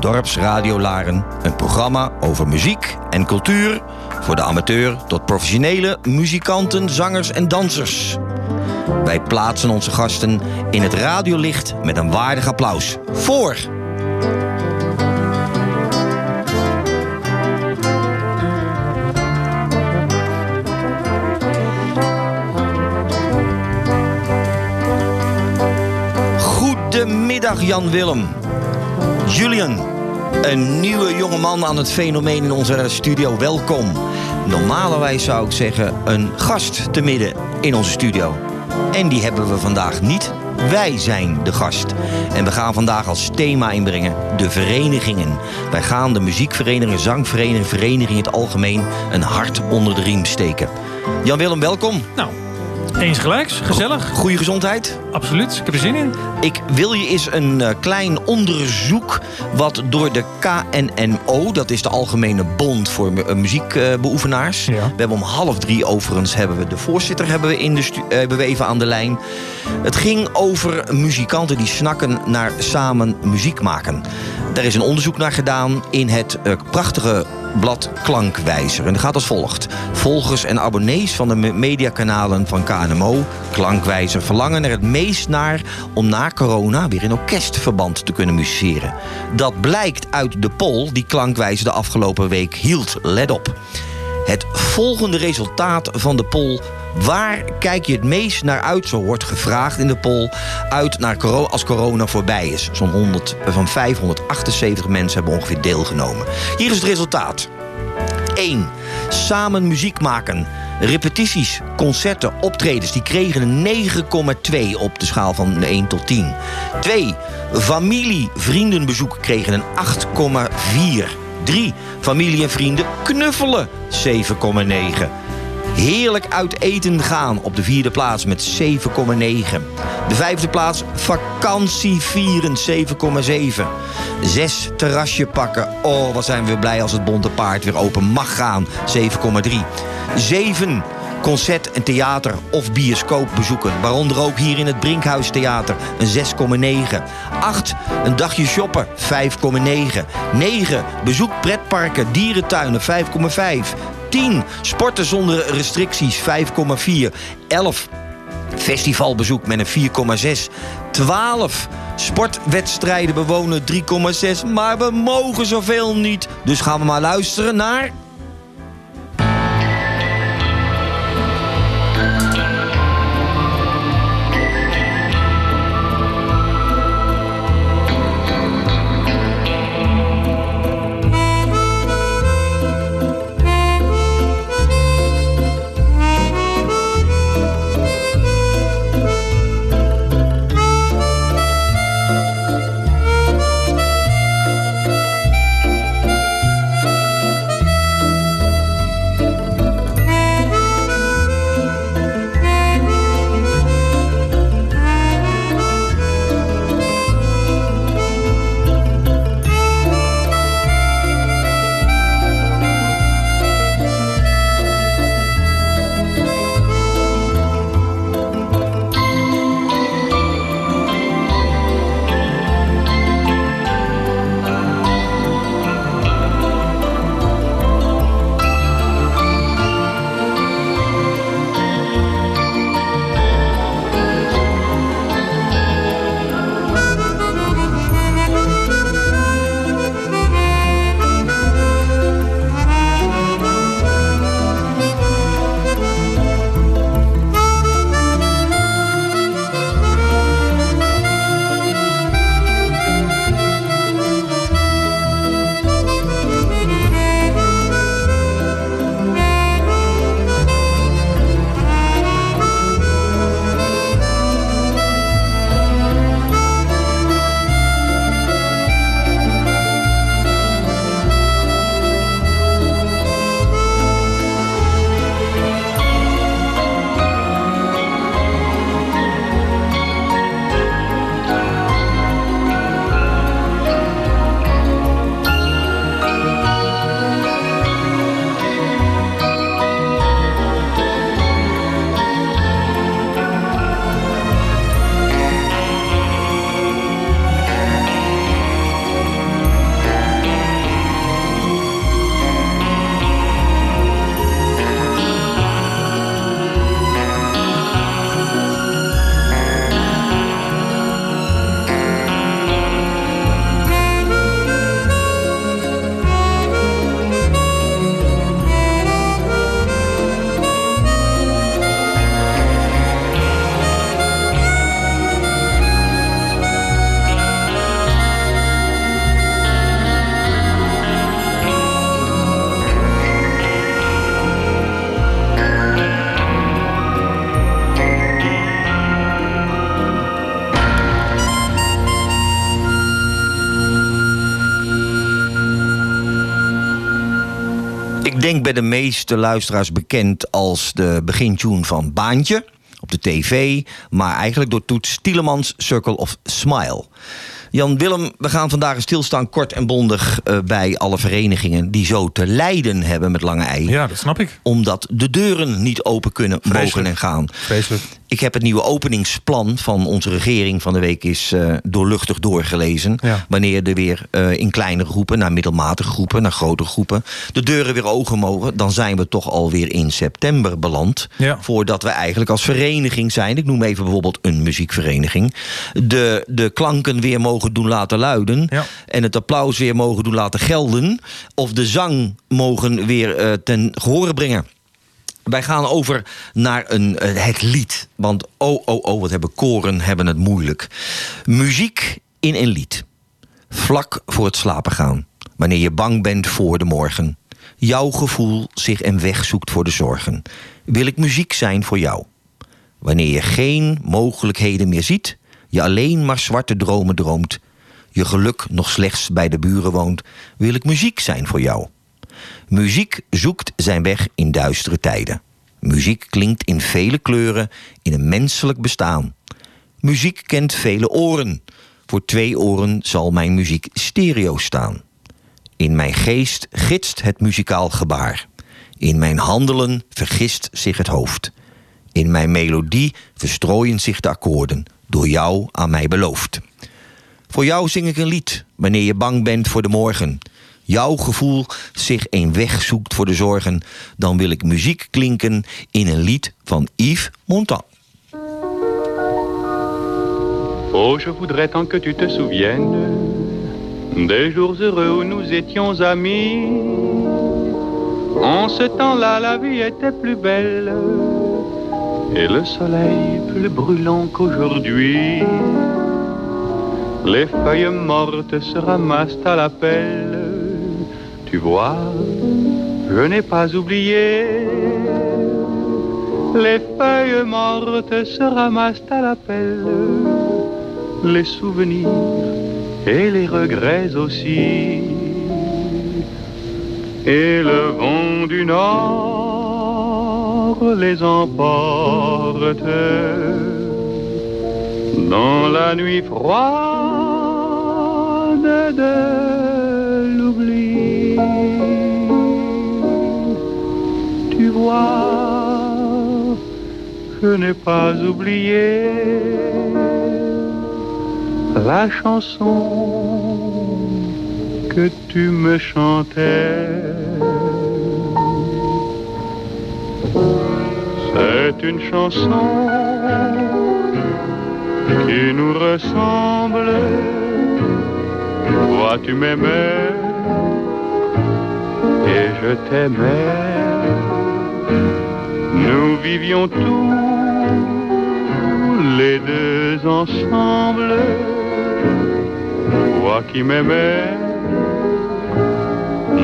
Dorpsradio Laren, een programma over muziek en cultuur voor de amateur tot professionele muzikanten, zangers en dansers. Wij plaatsen onze gasten in het radiolicht met een waardig applaus. Voor. Goedemiddag Jan Willem. Julian, een nieuwe jongeman aan het fenomeen in onze studio. Welkom. Normalerwijs zou ik zeggen een gast te midden in onze studio. En die hebben we vandaag niet. Wij zijn de gast. En we gaan vandaag als thema inbrengen de verenigingen. Wij gaan de muziekverenigingen, zangverenigingen, verenigingen in het algemeen een hart onder de riem steken. Jan-Willem, welkom. Nou, eens gelijks. Gezellig. Goede gezondheid. Absoluut. Ik heb er zin in. Ik wil je eens een eh, klein onderzoek wat door de KNNO, dat is de Algemene Bond voor mu- eh, Muziekbeoefenaars. Ja. We hebben om half drie overigens hebben we de voorzitter hebben we in de stu- eh, hebben we even aan de lijn. Het ging over muzikanten die snakken naar samen muziek maken. Daar is een onderzoek naar gedaan in het prachtige blad Klankwijzer. En dat gaat als volgt. Volgers en abonnees van de me- mediakanalen van KNMO, Klankwijzer, verlangen er het meest naar om na corona weer in orkestverband te kunnen musiceren. Dat blijkt uit de poll die Klankwijzer de afgelopen week hield. Let op. Het volgende resultaat van de poll. Waar kijk je het meest naar uit? Zo wordt gevraagd in de poll. Uit naar als corona voorbij is. Zo'n 100, van 578 mensen hebben ongeveer deelgenomen. Hier is het resultaat. 1. Samen muziek maken. Repetities, concerten, optredens, die kregen een 9,2 op de schaal van 1 tot 10. 2. Familie, vriendenbezoek kregen een 8,4. 3. Familie en vrienden knuffelen, 7,9. Heerlijk uit eten gaan op de vierde plaats met 7,9. De vijfde plaats vakantie vieren 7,7. Zes terrasje pakken. Oh, wat zijn we blij als het bonte paard weer open mag gaan. 7,3. 7. Concert en theater of bioscoop bezoeken. Waaronder ook hier in het Brinkhuis Theater een 6,9. 8. Een dagje shoppen 5,9. 9. Bezoek pretparken, dierentuinen 5,5. 10. Sporten zonder restricties 5,4. 11. Festivalbezoek met een 4,6. 12. Sportwedstrijden bewonen 3,6. Maar we mogen zoveel niet. Dus gaan we maar luisteren naar. Bij de meeste luisteraars bekend als de begintune van Baantje op de tv, maar eigenlijk door Toets Tielemans Circle of Smile. Jan Willem, we gaan vandaag stilstaan kort en bondig uh, bij alle verenigingen die zo te lijden hebben met lange ei. Ja, dat snap ik. Omdat de deuren niet open kunnen, mogen en gaan. Vreselijk. Ik heb het nieuwe openingsplan van onze regering van de week is uh, doorluchtig doorgelezen. Ja. Wanneer er weer uh, in kleine groepen, naar middelmatige groepen, naar grote groepen, de deuren weer open mogen, dan zijn we toch alweer in september beland. Ja. Voordat we eigenlijk als vereniging zijn, ik noem even bijvoorbeeld een muziekvereniging, de, de klanken weer mogen doen laten luiden. Ja. En het applaus weer mogen doen laten gelden. Of de zang mogen weer uh, ten gehore brengen. Wij gaan over naar een, uh, het lied. Want oh, oh, oh, wat hebben koren hebben het moeilijk. Muziek in een lied. Vlak voor het slapen gaan. Wanneer je bang bent voor de morgen. Jouw gevoel zich een weg zoekt voor de zorgen. Wil ik muziek zijn voor jou? Wanneer je geen mogelijkheden meer ziet. Je alleen maar zwarte dromen droomt. Je geluk nog slechts bij de buren woont. Wil ik muziek zijn voor jou? Muziek zoekt zijn weg in duistere tijden. Muziek klinkt in vele kleuren in een menselijk bestaan. Muziek kent vele oren. Voor twee oren zal mijn muziek stereo staan. In mijn geest gidst het muzikaal gebaar. In mijn handelen vergist zich het hoofd. In mijn melodie verstrooien zich de akkoorden, door jou aan mij beloofd. Voor jou zing ik een lied, wanneer je bang bent voor de morgen jouw gevoel zich een weg zoekt voor de zorgen, dan wil ik muziek klinken in een lied van Yves Montand. Oh, je voudrais tant que tu te souviennes des jours heureux où nous étions amis. En ce temps-là, la vie était plus belle et le soleil plus brûlant qu'aujourd'hui. Les feuilles mortes se ramassent à la pelle. Tu vois, je n'ai pas oublié. Les feuilles mortes se ramassent à la pelle. Les souvenirs et les regrets aussi. Et le vent du nord les emporte dans la nuit froide de l'oubli. Tu vois, je n'ai pas oublié la chanson que tu me chantais. C'est une chanson qui nous ressemble. Toi tu m'aimais et je t'aimais. Nous vivions tous les deux ensemble. Toi qui m'aimais,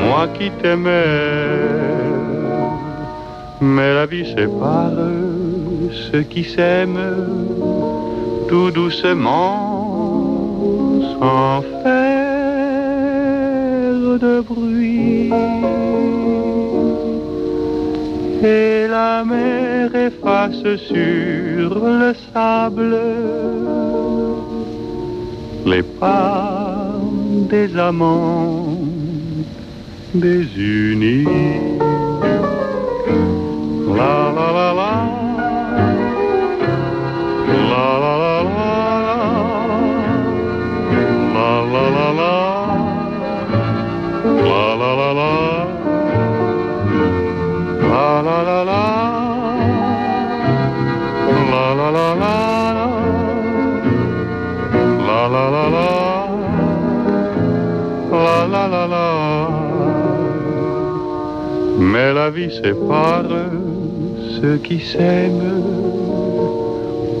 moi qui t'aimais. Mais la vie sépare ceux qui s'aiment tout doucement sans faire de bruit. Et la mer efface sur le sable les pas des amants désunis. La la Mais la vie sépare ceux qui s'aiment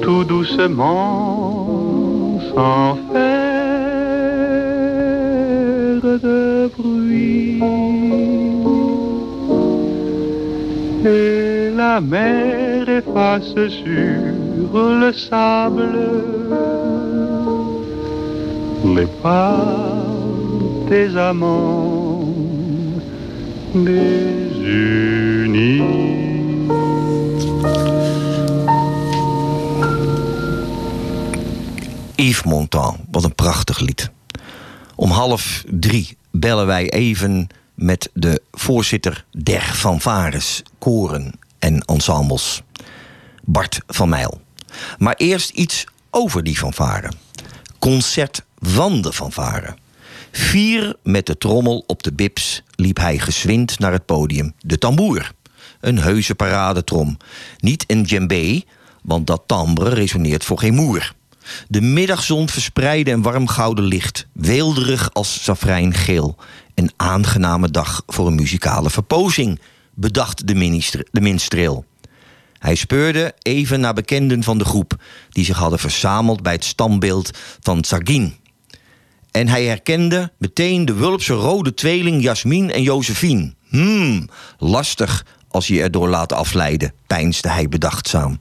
tout doucement sans faire de bruit. Et la mer efface sur le sable les pas des amants États-Unis. Yves Montand, wat een prachtig lied. Om half drie bellen wij even met de voorzitter der fanfares, koren en ensembles, Bart van Mijl. Maar eerst iets over die fanfare. Concert van de fanfare. Vier met de trommel op de bips liep hij geswind naar het podium. De tamboer. Een heuse paradetrom. Niet een djembe, want dat timbre resoneert voor geen moer. De middagzon verspreidde een warm gouden licht, weelderig als safrijngeel. Een aangename dag voor een muzikale verpozing, bedacht de, minister, de minstreel. Hij speurde even naar bekenden van de groep, die zich hadden verzameld bij het standbeeld van Tsagin. En hij herkende meteen de Wulpse rode tweeling Jasmin en Josephine. Hmm, lastig als je erdoor laat afleiden, peinsde hij bedachtzaam.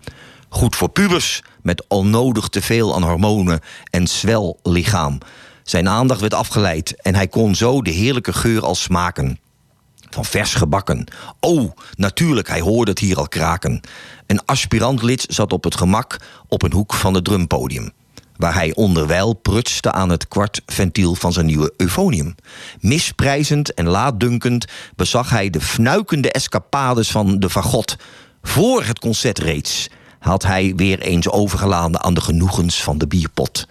Goed voor pubers, met onnodig te veel aan hormonen en zwel lichaam. Zijn aandacht werd afgeleid en hij kon zo de heerlijke geur al smaken. Van vers gebakken. Oh, natuurlijk, hij hoorde het hier al kraken. Een aspirantlid zat op het gemak op een hoek van het drumpodium waar hij onderwijl prutste aan het kwartventiel van zijn nieuwe eufonium. Misprijzend en laatdunkend bezag hij de fnuikende escapades van de fagot. Voor het concert reeds had hij weer eens overgeladen aan de genoegens van de bierpot.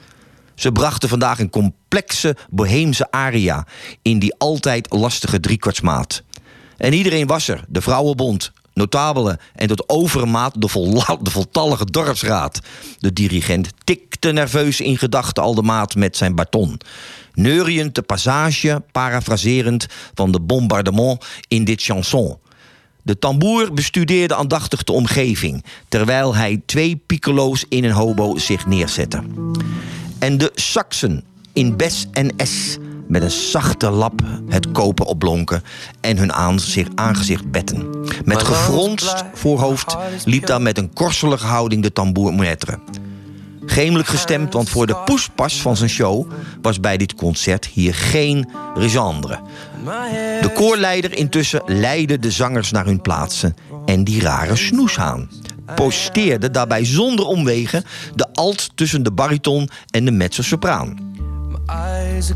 Ze brachten vandaag een complexe boheemse aria in die altijd lastige driekwartsmaat. En iedereen was er, de vrouwenbond, notabelen en tot overmaat de, vol, de voltallige dorpsraad. De dirigent nerveus in gedachten al de maat met zijn baton. Neuriënd de passage, parafraserend van de bombardement in dit chanson. De tamboer bestudeerde aandachtig de omgeving, terwijl hij twee piccolo's in een hobo zich neerzette. En de saxen in bes en s met een zachte lap het kopen opblonken en hun aanzicht, aangezicht betten. Met gefronst voorhoofd liep daar met een korselige houding de tamboer moetre. Gemelijk gestemd, want voor de poespas van zijn show was bij dit concert hier geen risandre. De koorleider intussen leidde de zangers naar hun plaatsen en die rare snoeshaan posteerde daarbij zonder omwegen de alt tussen de bariton en de mezzo-sopraan.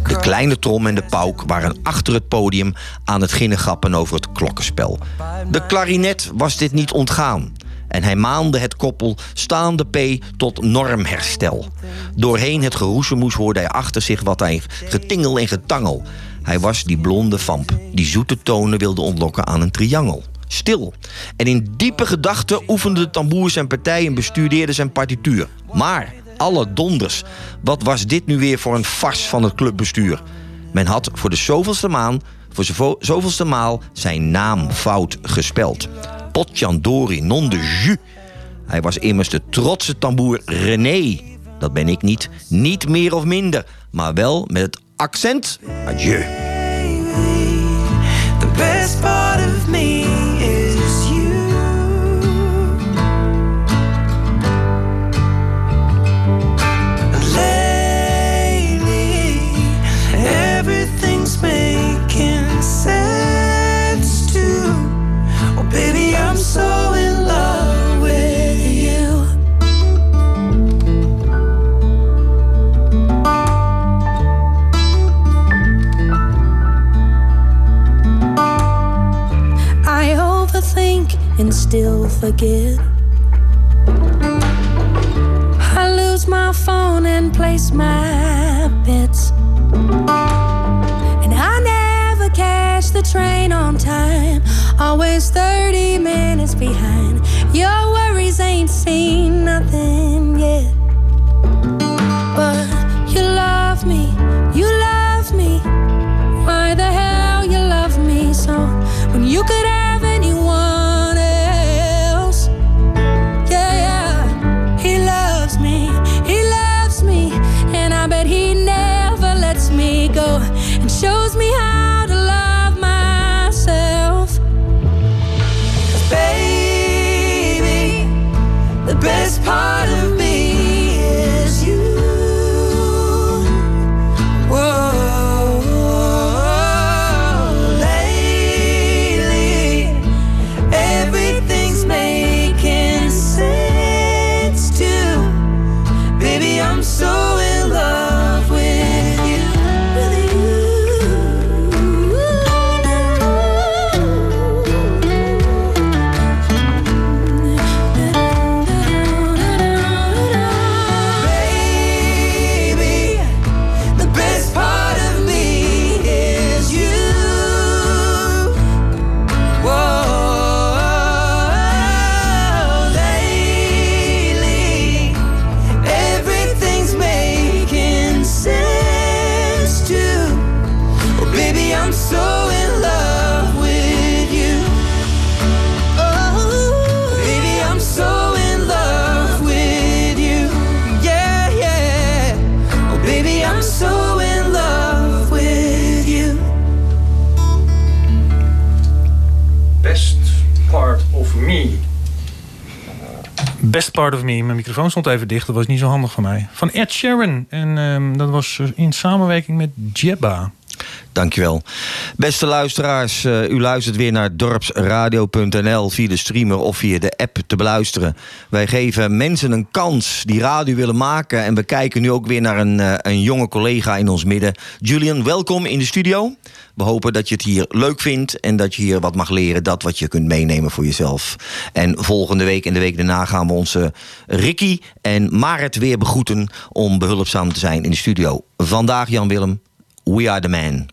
De kleine trom en de pauk waren achter het podium aan het ginnegappen over het klokkenspel. De klarinet was dit niet ontgaan. En hij maande het koppel staande P tot normherstel. Doorheen het geroezemoes hoorde hij achter zich wat hij getingel en getangel. Hij was die blonde vamp die zoete tonen wilde ontlokken aan een triangel. Stil. En in diepe gedachten oefende de tamboer zijn partij en bestudeerde zijn partituur. Maar alle donders. Wat was dit nu weer voor een fars van het clubbestuur? Men had voor de zoveelste maan, voor zoveelste maal zijn naam fout gespeld. Potjandori non de jus. Hij was immers de trotse tamboer René. Dat ben ik niet. Niet meer of minder. Maar wel met het accent. Adieu. And still forget. I lose my phone and place my bets. And I never catch the train on time, always 30 minutes behind. Your worries ain't seen nothing yet. But you love me, you love me. Why the hell you love me so when you could I'm so in love with you. Oh, baby, I'm so in love with you. Yeah, yeah. Oh, baby, I'm so in love with you. Best part of me. Best part of me. Mijn microfoon stond even dicht, dat was niet zo handig voor mij. Van Ed Sharon, en ehm, dat was eh, in samenwerking met Jeba. Dankjewel. Beste luisteraars, uh, u luistert weer naar dorpsradio.nl via de streamer of via de app te beluisteren. Wij geven mensen een kans die radio willen maken. En we kijken nu ook weer naar een, uh, een jonge collega in ons midden. Julian, welkom in de studio. We hopen dat je het hier leuk vindt en dat je hier wat mag leren. Dat wat je kunt meenemen voor jezelf. En volgende week en de week daarna gaan we onze Ricky en Marit weer begroeten om behulpzaam te zijn in de studio. Vandaag, Jan Willem, We Are The Man.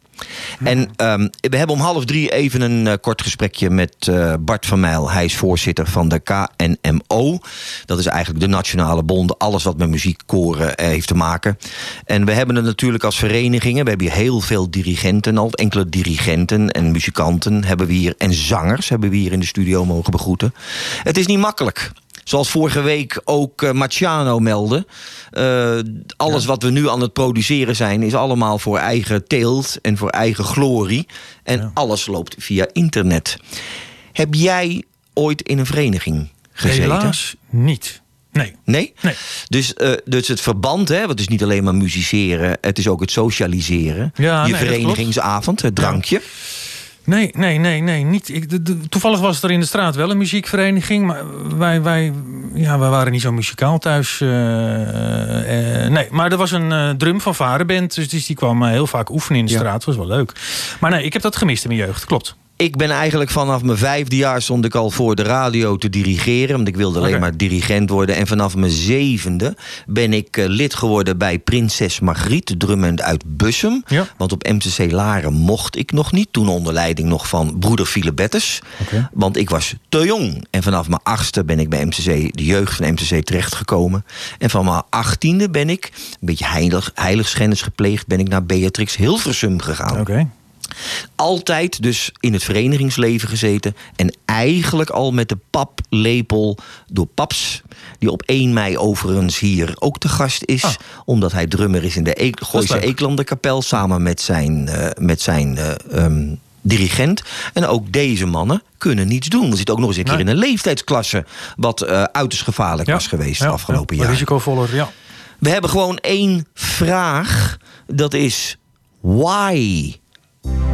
En um, we hebben om half drie even een uh, kort gesprekje met uh, Bart van Mijl. Hij is voorzitter van de KNMO. Dat is eigenlijk de nationale bond. Alles wat met muziekkoren uh, heeft te maken. En we hebben het natuurlijk als verenigingen. We hebben hier heel veel dirigenten al. Enkele dirigenten en muzikanten hebben we hier. En zangers hebben we hier in de studio mogen begroeten. Het is niet makkelijk. Zoals vorige week ook uh, Marciano meldde. Uh, alles ja. wat we nu aan het produceren zijn, is allemaal voor eigen teelt en voor eigen glorie. En ja. alles loopt via internet. Heb jij ooit in een vereniging gezeten? Helaas niet. Nee. Nee? nee. Dus, uh, dus het verband, hè, want het is niet alleen maar musiceren, het is ook het socialiseren. Ja, je nee, verenigingsavond, het drankje. Ja. Nee, nee, nee, nee. Niet. Ik, de, de, toevallig was er in de straat wel een muziekvereniging. Maar wij, wij, ja, wij waren niet zo muzikaal thuis. Uh, uh, nee, maar er was een uh, drum van varenband. Dus, dus die kwam heel vaak oefenen in de straat. Dat was wel leuk. Maar nee, ik heb dat gemist in mijn jeugd. Klopt. Ik ben eigenlijk vanaf mijn vijfde jaar stond ik al voor de radio te dirigeren. Want ik wilde alleen okay. maar dirigent worden. En vanaf mijn zevende ben ik uh, lid geworden bij Prinses Margriet, drummend uit Bussum. Ja. Want op MCC Laren mocht ik nog niet. Toen onder leiding nog van broeder Filebettes. Okay. Want ik was te jong. En vanaf mijn achtste ben ik bij MCC, de jeugd van MCC terechtgekomen. En van mijn achttiende ben ik, een beetje heilig, heiligschennis gepleegd, ben ik naar Beatrix Hilversum gegaan. Okay. Altijd dus in het verenigingsleven gezeten. En eigenlijk al met de paplepel door Paps. Die op 1 mei overigens hier ook te gast is. Ah. Omdat hij drummer is in de e Gooise Eeklanderkapel. Samen met zijn, uh, met zijn uh, um, dirigent. En ook deze mannen kunnen niets doen. We zitten ook nog eens een keer Nee. in een leeftijdsklasse. Wat uh, uiterst gevaarlijk was geweest de afgelopen ja, jaar. Risicovoller, ja. We hebben gewoon één vraag. Dat is why? Bart,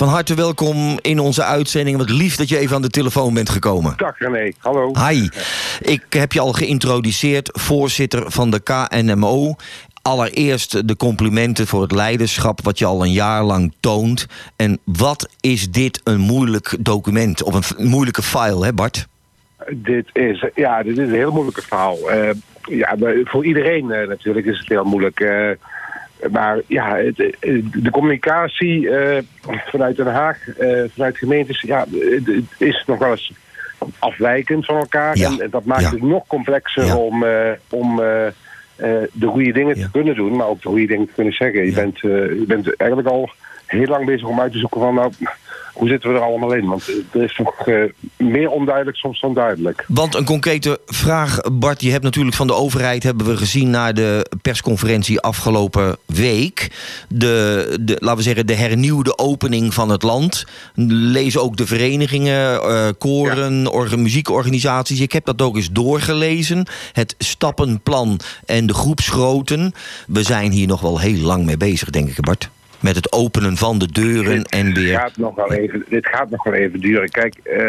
van harte welkom in onze uitzending. Wat lief dat je even aan de telefoon bent gekomen. Dag René, hallo. Hi, ik heb je al geïntroduceerd, voorzitter van de KNMO. Allereerst de complimenten voor het leiderschap wat je al een jaar lang toont. En wat is dit een moeilijk document of een moeilijke file, hè Bart? Dit is, ja, dit is een heel moeilijke verhaal. Uh, ja, voor iedereen uh, natuurlijk is het heel moeilijk. Uh, maar ja, het, de communicatie vanuit Den Haag, vanuit gemeentes, ja, het is nog wel eens afwijkend van elkaar. Ja. En dat maakt Ja. het nog complexer Ja. om, om de goede dingen te kunnen doen, maar ook de goede dingen te kunnen zeggen. Je, bent, eh, je bent eigenlijk al heel lang bezig om uit te zoeken van, nou, hoe zitten we er allemaal in? Want er is nog eh, meer onduidelijk soms dan duidelijk. Want een concrete vraag, Bart. Je hebt natuurlijk van de overheid, hebben we gezien na de persconferentie afgelopen week. De, de, laten we zeggen, de hernieuwde opening van het land. Lezen ook de verenigingen, eh, koren, orga- muziekorganisaties. Ik heb dat ook eens doorgelezen. Het stappenplan en de groepsgrootten. We zijn hier nog wel heel lang mee bezig, denk ik, Bart. Met het openen van de deuren en weer. gaat nog wel even, dit gaat nog wel even duren. Kijk, eh,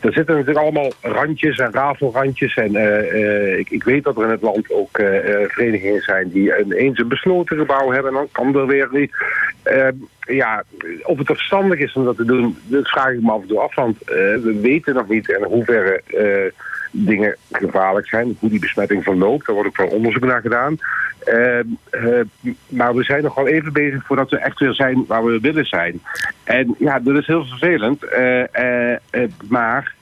er zitten natuurlijk allemaal randjes en rafelrandjes. En eh, eh, ik, ik weet dat er in het land ook eh, verenigingen zijn die een, eens een besloten gebouw hebben. En dan kan er weer niet. Eh, ja, of het verstandig is om dat te doen, dat vraag ik me af en toe af. Want we weten nog niet in hoeverre dingen gevaarlijk zijn. Hoe die besmetting verloopt. Daar wordt ook wel onderzoek naar gedaan. Eh, eh, maar we zijn nog wel even bezig voordat we echt weer zijn waar we willen zijn. En ja, dat is heel vervelend. eh, eh, maar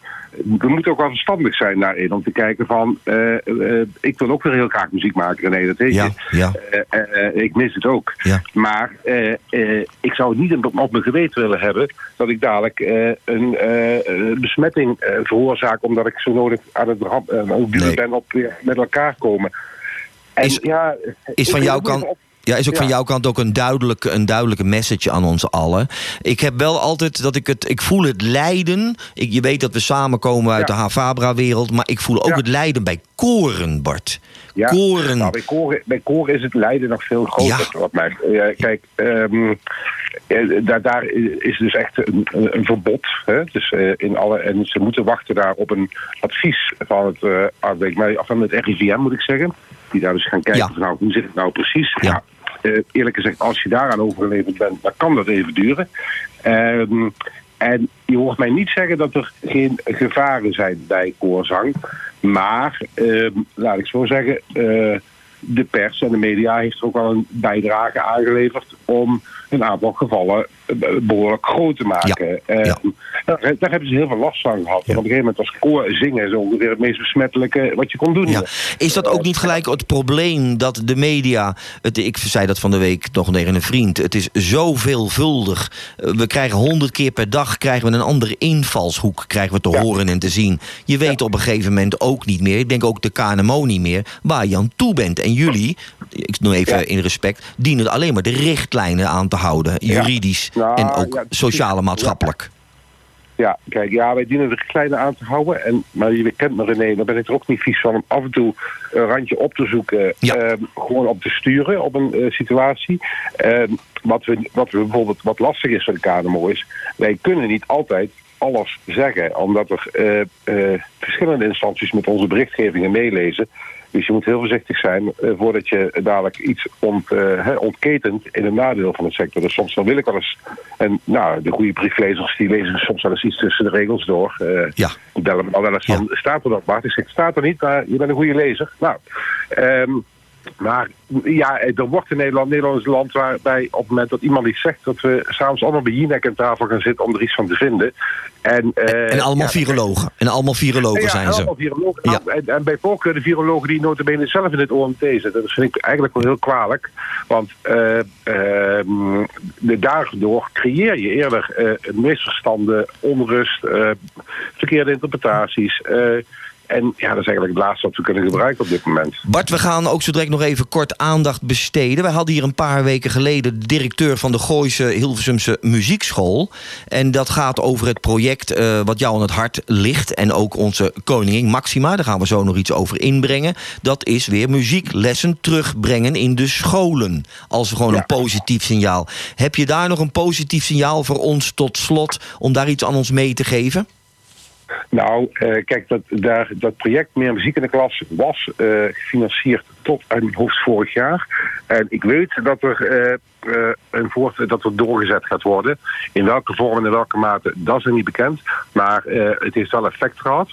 we moeten ook wel verstandig zijn daarin. Om te kijken van, eh, eh, ik wil ook weer heel graag muziek maken. Nee, dat weet Ja, je. ja. Eh, ik mis het ook. Ja. Maar ik zou het niet op, mijn geweten willen hebben dat ik dadelijk een besmetting veroorzaak omdat ik zo nodig aan het duwen Nee. ben op met elkaar komen. En Is- ja, is van jouw kant- op- Ja, is ook Ja. van jouw kant ook een duidelijke, een duidelijke message aan ons allen. Ik heb wel altijd dat ik het. Ik voel het lijden. Ik, je weet dat we samenkomen uit Ja. de Havabra-wereld. Maar ik voel ook Ja. het lijden bij koren, Bart. Ja, Koren. Nou, bij, koren, bij koren is het lijden nog veel groter. Ja. Wat mij, kijk, ehm, eh, daar, daar is dus echt een, een verbod. Hè? Dus, eh, in alle, en ze moeten wachten daar op een advies van het, maar van het RIVM, moet ik zeggen. Die daar dus gaan kijken van nou, hoe zit het nou precies. Ja. Eh, eerlijk gezegd, als je daaraan overgeleverd bent, dan kan dat even duren. Ehm, en je hoort mij niet zeggen dat er geen gevaren zijn bij koorzang. Maar, ehm, laat ik zo zeggen, eh, de pers en de media heeft ook wel een bijdrage aangeleverd om een aantal gevallen eh, behoorlijk groot te maken. Ja, Eh, ja. Daar, daar hebben ze heel veel last van gehad. En op een gegeven moment was koor zingen zo ongeveer het meest besmettelijke wat je kon doen. Ja. Is dat ook niet gelijk het probleem dat de media. Het, ik zei dat van de week nog tegen een vriend. Het is zo veelvuldig. Eh, We krijgen honderd keer per dag krijgen we een andere invalshoek krijgen we te horen en te zien. Je weet op een gegeven moment ook niet meer. Ik denk ook de KNMO niet meer. Waar je aan toe bent. En jullie, ik noem even Ja. in respect, dienen alleen maar de richtlijnen aan te houden. Juridisch Nou, en ook ja, sociaal en maatschappelijk. Ja, kijk, ja, wij dienen de richtlijnen aan te houden. En, maar je kent me René, daar ben ik er ook niet vies van om af en toe een randje op te zoeken. Ja. ehm, gewoon op te sturen op een eh, situatie. Ehm, wat, we, wat we bijvoorbeeld wat lastig is voor de KNMO is, wij kunnen niet altijd alles zeggen, omdat er eh, eh, verschillende instanties met onze berichtgevingen meelezen. Dus je moet heel voorzichtig zijn eh, voordat je dadelijk iets ont, eh, ontketent in een nadeel van de sector. Dus soms dan wil ik wel eens. En nou, de goede brieflezers die lezen soms wel eens iets tussen de regels door. Eh, Ja. die bellen me al wel eens van, staat er dat Bart? Ik zeg, staat er niet, maar je bent een goede lezer. Nou, ehm, maar ja, er wordt in Nederland, Nederland is een land waarbij op het moment dat iemand iets zegt, dat we s'avonds allemaal bij Jinek aan tafel gaan zitten om er iets van te vinden. En, eh, En allemaal ja, virologen. En allemaal virologen ja, zijn ze. allemaal virologen. Ja. Nou, en, en bij voorkeur de virologen die notabene zelf in het OMT zitten. Dat vind ik eigenlijk wel heel kwalijk. Want eh, ehm, daardoor creëer je eerder eh, misverstanden, onrust, eh, verkeerde interpretaties. En ja, dat is eigenlijk het laatste wat we kunnen gebruiken op dit moment. Bart, we gaan ook zo direct nog even kort aandacht besteden. Wij hadden hier een paar weken geleden de directeur van de Gooise Hilversumse Muziekschool. En dat gaat over het project eh, wat jou aan het hart ligt. En ook onze koningin Maxima, daar gaan we zo nog iets over inbrengen. Dat is weer muzieklessen terugbrengen in de scholen. Als gewoon Ja. een positief signaal. Heb je daar nog een positief signaal voor ons tot slot om daar iets aan ons mee te geven? Nou, eh, kijk, dat, daar, dat project Meer Muziek in de Klas was eh, gefinancierd tot uit mijn hoofd vorig jaar. En ik weet dat er, eh, een voort, dat er doorgezet gaat worden. In welke vorm en in welke mate, dat is niet bekend. Maar het heeft wel effect gehad.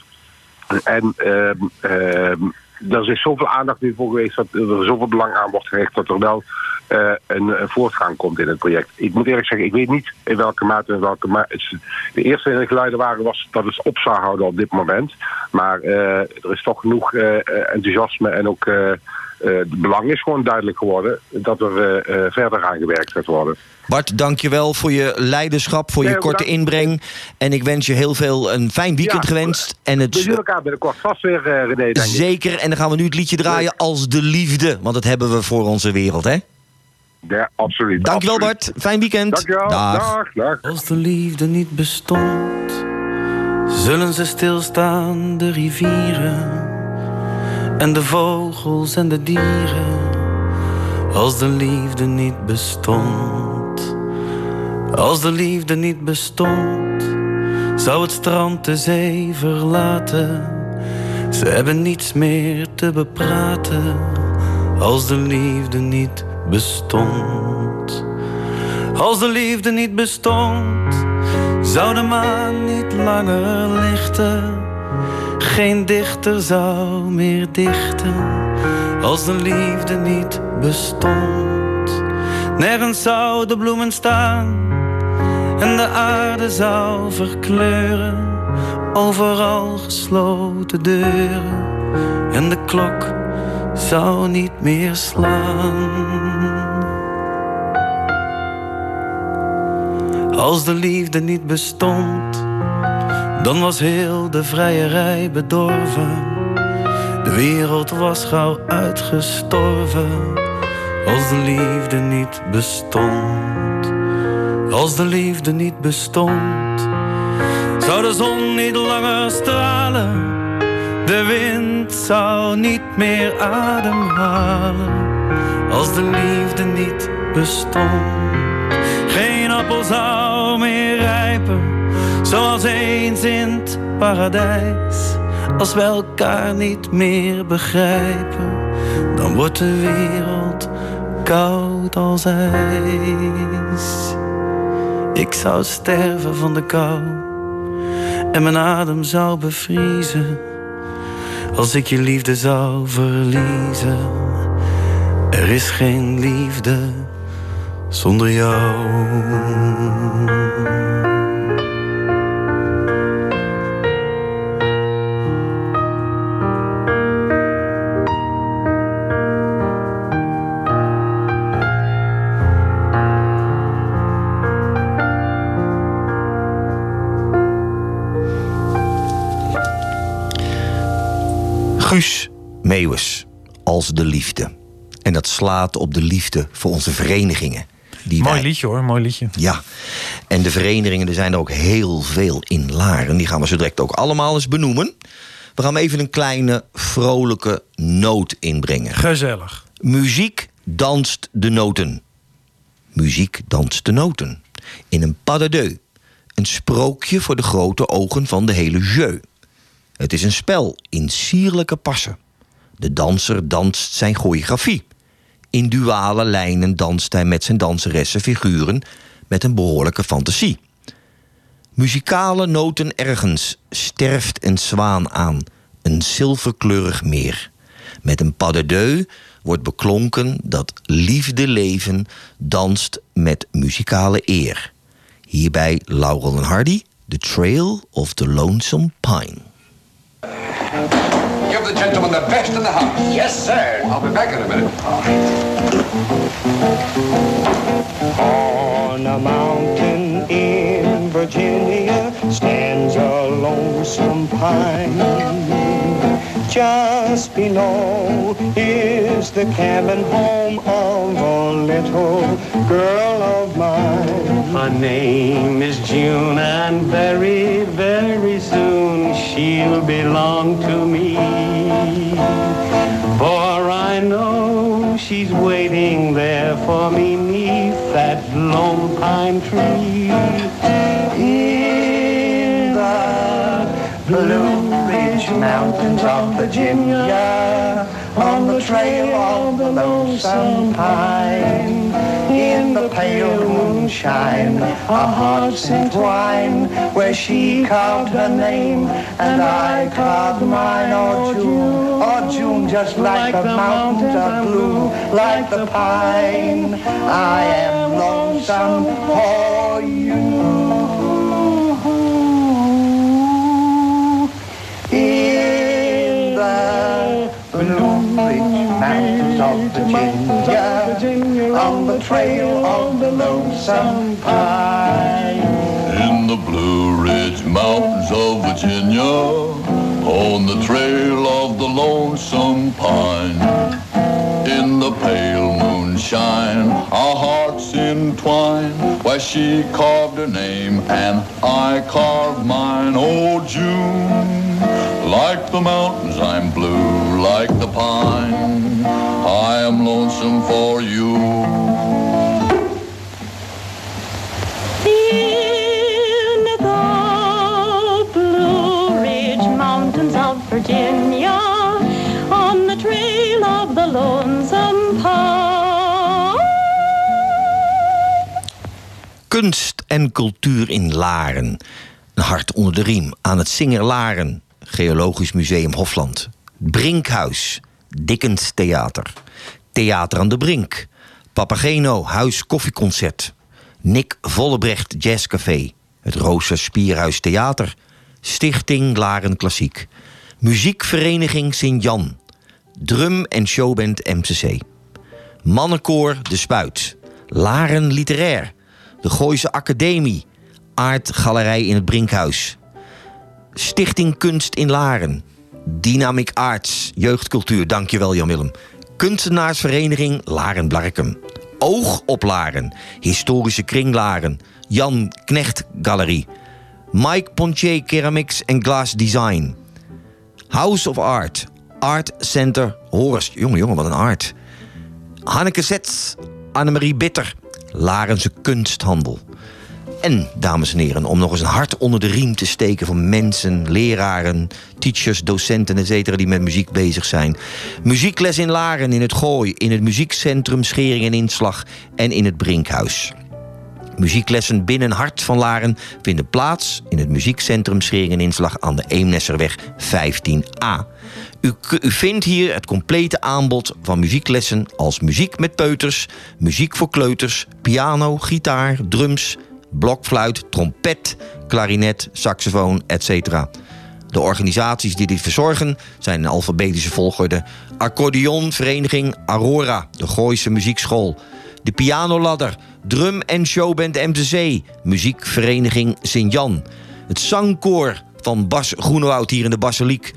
En ehm, ehm, er is zoveel aandacht nu voor geweest dat er zoveel belang aan wordt gehecht dat er wel eh, een, een voortgang komt in het project. Ik moet eerlijk zeggen, ik weet niet in welke mate en in welke mate. De eerste geluiden waren was dat het op zou houden op dit moment. Maar eh, er is toch genoeg eh, enthousiasme en ook het belang is gewoon duidelijk geworden dat er verder aan gewerkt gaat worden. Bart, dankjewel voor je leiderschap, voor je korte bedankt. inbreng. En ik wens je heel veel een fijn weekend Ja, gewenst. En We het zien elkaar binnenkort vast weer, eh, René, zeker. En dan gaan we nu het liedje draaien als de liefde. Want dat hebben we voor onze wereld, hè? Ja, absoluut. Dankjewel absoluut. Bart. Fijn weekend. Dankjewel. Dag. Dag. dag. Als de liefde niet bestond, zullen ze stilstaan, de rivieren en de vogels en de dieren. Als de liefde niet bestond, als de liefde niet bestond, zou het strand de zee verlaten. Ze hebben niets meer te bepraten, als de liefde niet bestond. Als de liefde niet bestond, zou de maan niet langer lichten. Geen dichter zou meer dichten. Als de liefde niet bestond, nergens zouden bloemen staan. En de aarde zou verkleuren. Overal gesloten deuren. En de klok zou niet meer slaan. Als de liefde niet bestond, dan was heel de vrijerij bedorven. De wereld was gauw uitgestorven. Als de liefde niet bestond, als de liefde niet bestond, zou de zon niet langer stralen. De wind zou niet meer ademhalen. Als de liefde niet bestond. Geen appel zou meer rijpen, zoals eens in het paradijs. Als we elkaar niet meer begrijpen, dan wordt de wereld koud als ijs. Ik zou sterven van de kou en mijn adem zou bevriezen. Als ik je liefde zou verliezen, er is geen liefde zonder jou. Guus Meeuwis, als de liefde. En dat slaat op de liefde voor onze verenigingen. Die Mooi wij- liedje hoor, mooi liedje. Ja, en de verenigingen, er zijn er ook heel veel in Laren. Die gaan we zo direct ook allemaal eens benoemen. We gaan even een kleine vrolijke noot inbrengen. Gezellig. Muziek danst de noten. Muziek danst de noten. In een pas de deux. Een sprookje voor de grote ogen van de hele jeu. Het is een spel in sierlijke passen. De danser danst zijn choreografie. In duale lijnen danst hij met zijn danseressen figuren met een behoorlijke fantasie. Muzikale noten ergens sterft een zwaan aan, een zilverkleurig meer. Met een pas de deux wordt beklonken dat liefde leven danst met muzikale eer. Hierbij Laurel en Hardy, The Trail of the Lonesome Pine. Give the gentleman the best in the house. Yes, sir. I'll be back in a minute. On a mountain in Virginia stands a lonesome pine. Just below is the cabin home of a little girl of mine. Her name is June, and very, very soon she'll belong to me. For I know she's waiting there for me neath that lone pine tree. In the Blue Mountains of Virginia, on the trail of the lonesome pine, in the pale moonshine, our hearts entwine, where she carved her name and I carved mine. Oh June, oh June, just like, the mountains are blue, like the pine, I am lonesome for you. Blue Ridge Mountains of Virginia, on the trail of the lonesome pine. In the Blue Ridge Mountains of Virginia, on the trail of the lonesome pine. In the pale moonshine, our hearts entwine, where she carved her name and I carved mine. Oh, June, like the mountains, I'm blue, like the pine. I am lonesome for you. In the Blue Ridge Mountains of Virginia, on the trail of the lonesome pine. Kunst en cultuur in Laren. Een hart onder de riem aan het Singer Laren. Geologisch Museum Hofland. Brinkhuis. Dickens Theater. Theater aan de Brink. Papageno Huis Koffieconcert. Nick Vollebrecht Jazzcafé. Het Rooster Spierhuis Theater. Stichting Laren Klassiek. Muziekvereniging Sint-Jan. Drum- en showband MCC. Mannenkoor De Spuit. Laren Literair. De Gooise Academie. Aardgalerij in het Brinkhuis. Stichting Kunst in Laren. Dynamic Arts. Jeugdcultuur. Dankjewel Jan-Willem. Kunstenaarsvereniging Laren Blarkum. Oog op Laren. Historische Kring Laren. Jan Knecht Galerie. Mike Pontier Ceramics en Glass Design. House of Art. Art Center Horus. Jongen, jongen, wat een art. Hanneke Zets. Annemarie Bitter. Larense Kunsthandel. En, dames en heren, om nog eens een hart onder de riem te steken van mensen, leraren, teachers, docenten, etc. die met muziek bezig zijn. Muziekles in Laren, in het Gooi, in het muziekcentrum Schering en Inslag en in het Brinkhuis. Muzieklessen binnen Hart van Laren vinden plaats in het muziekcentrum Schering en Inslag aan de Eemnesserweg 15a. U, u vindt hier het complete aanbod van muzieklessen als muziek met peuters, muziek voor kleuters, piano, gitaar, drums, blokfluit, trompet, klarinet, saxofoon, etc. De organisaties die dit verzorgen zijn in alfabetische volgorde Accordeonvereniging Aurora, de Gooise Muziekschool, de Pianoladder, Drum en Showband MTC, Muziekvereniging Sint-Jan, het zangkoor van Bas Groenewoud hier in de Basiliek,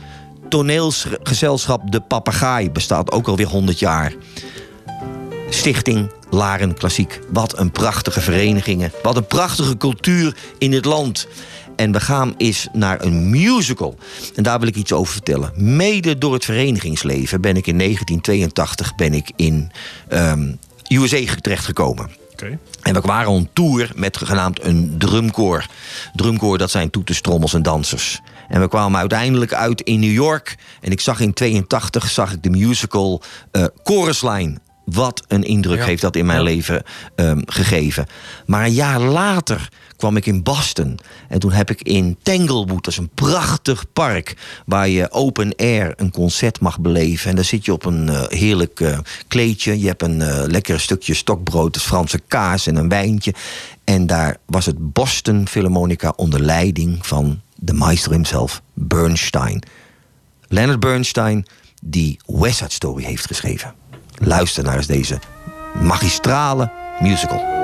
toneelgezelschap De Papegaai bestaat ook alweer 100 jaar. Stichting Laren Klassiek. Wat een prachtige verenigingen. Wat een prachtige cultuur in het land. En we gaan eens naar een musical. En daar wil ik iets over vertellen. Mede door het verenigingsleven ben ik in 1982 ben ik in ehm USA terechtgekomen. Oké. En we waren on tour met genaamd een drumkoor. Drumkoor, dat zijn toeters, trommels en dansers. En we kwamen uiteindelijk uit in New York. En ik zag in 82 zag ik de musical eh Chorus Line. Wat een indruk Ja. heeft dat in mijn Ja. leven ehm, gegeven. Maar een jaar later kwam ik in Boston. En toen heb ik in Tanglewood, dat is een prachtig park... waar je open air een concert mag beleven. En daar zit je op een eh, heerlijk eh, kleedje. Je hebt een eh lekker stukje stokbrood, dus Franse kaas en een wijntje. En daar was het Boston Philharmonica onder leiding van de maestro himself, Bernstein. Leonard Bernstein, die West Side Story heeft geschreven. Luister naar eens deze magistrale musical.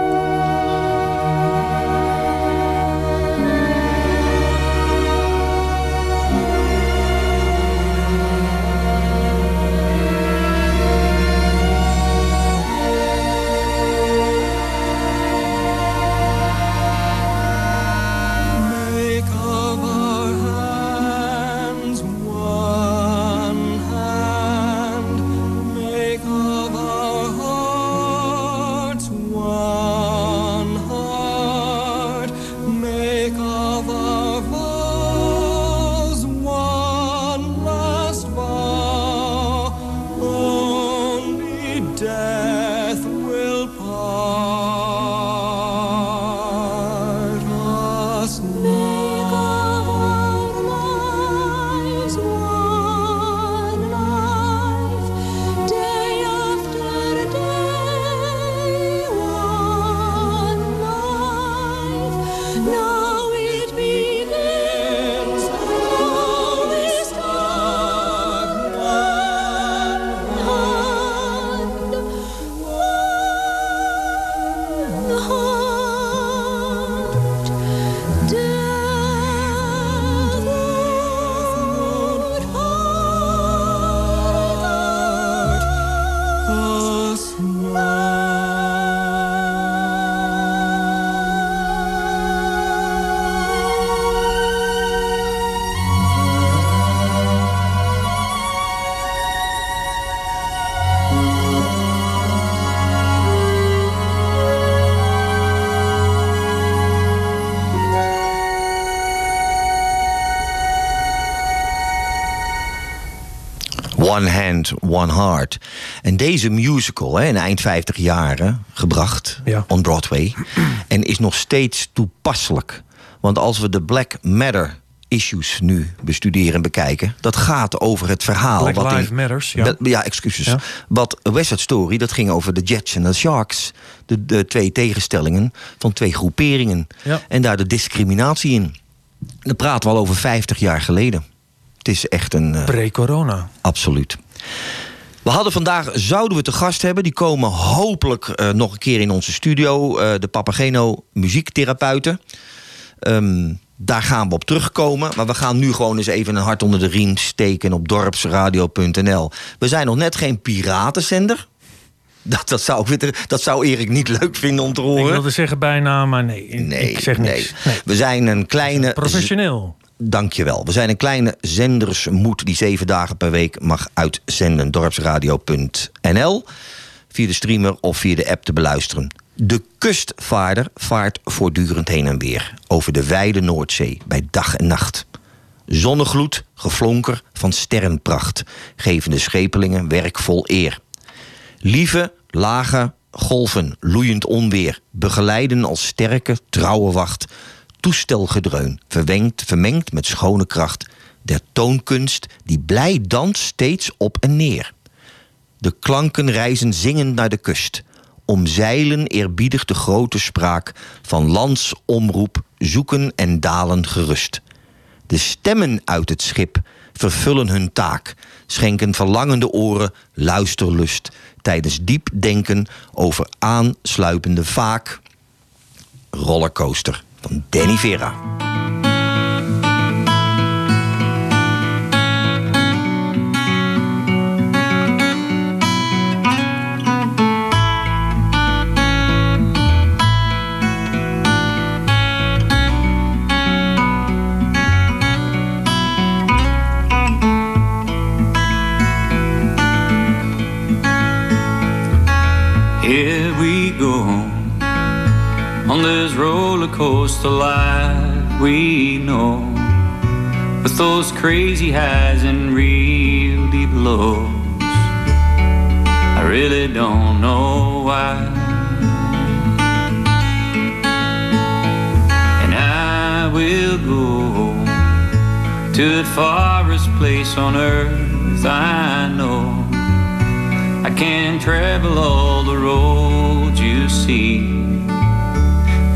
One Heart. En deze musical, hè, in eind 50 jaren gebracht Ja. on Broadway. en is nog steeds toepasselijk. Want als we de Black Matter issues nu bestuderen en bekijken... dat gaat over het verhaal... Black wat in- Lives Matters, ja. Dat- ja, excuses. Ja. Wat West Side Story, dat ging over de Jets en de Sharks. De, de twee tegenstellingen van twee groeperingen. Ja. En daar de discriminatie in. Dan praten we al over 50 jaar geleden. Het is echt een... eh, Pre-corona. Absoluut. We hadden vandaag, zouden we te gast hebben. Die komen hopelijk eh, nog een keer in onze studio. eh, de Papageno muziektherapeuten. Ehm, daar gaan we op terugkomen. Maar we gaan nu gewoon eens even een hart onder de riem steken op dorpsradio.nl. We zijn nog net geen piratenzender. Dat, dat, zou, ik dat zou Erik niet leuk vinden om te Ik horen. wilde zeggen bijna, maar nee. Nee, ik zeg niks. nee. Nee. We zijn een kleine Professioneel. Dankjewel. We zijn een kleine zendersmoed die zeven dagen per week mag uitzenden. Dorpsradio.nl via de streamer of via de app te beluisteren. De kustvaarder vaart voortdurend heen en weer over de wijde Noordzee bij dag en nacht. Zonnegloed, geflonker van sterrenpracht geven de schepelingen werk vol eer. Lieve, lage golven, loeiend onweer, begeleiden als sterke, trouwe wacht. Toestelgedreun, verwenkt, vermengd met schone kracht. Der toonkunst die blij danst steeds op en neer. De klanken reizen zingend naar de kust. Omzeilen eerbiedig de grote spraak van landsomroep, zoeken en dalen gerust. De stemmen uit het schip vervullen hun taak, schenken verlangende oren luisterlust tijdens diep denken over aansluipende vaak. Rollercoaster van Danny Vera. Roller coaster life we know, with those crazy highs and real deep lows. I really don't know why. And I will go to the farthest place on earth I know. I can travel all the roads you see.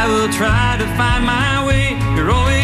I will try to find my way. You're always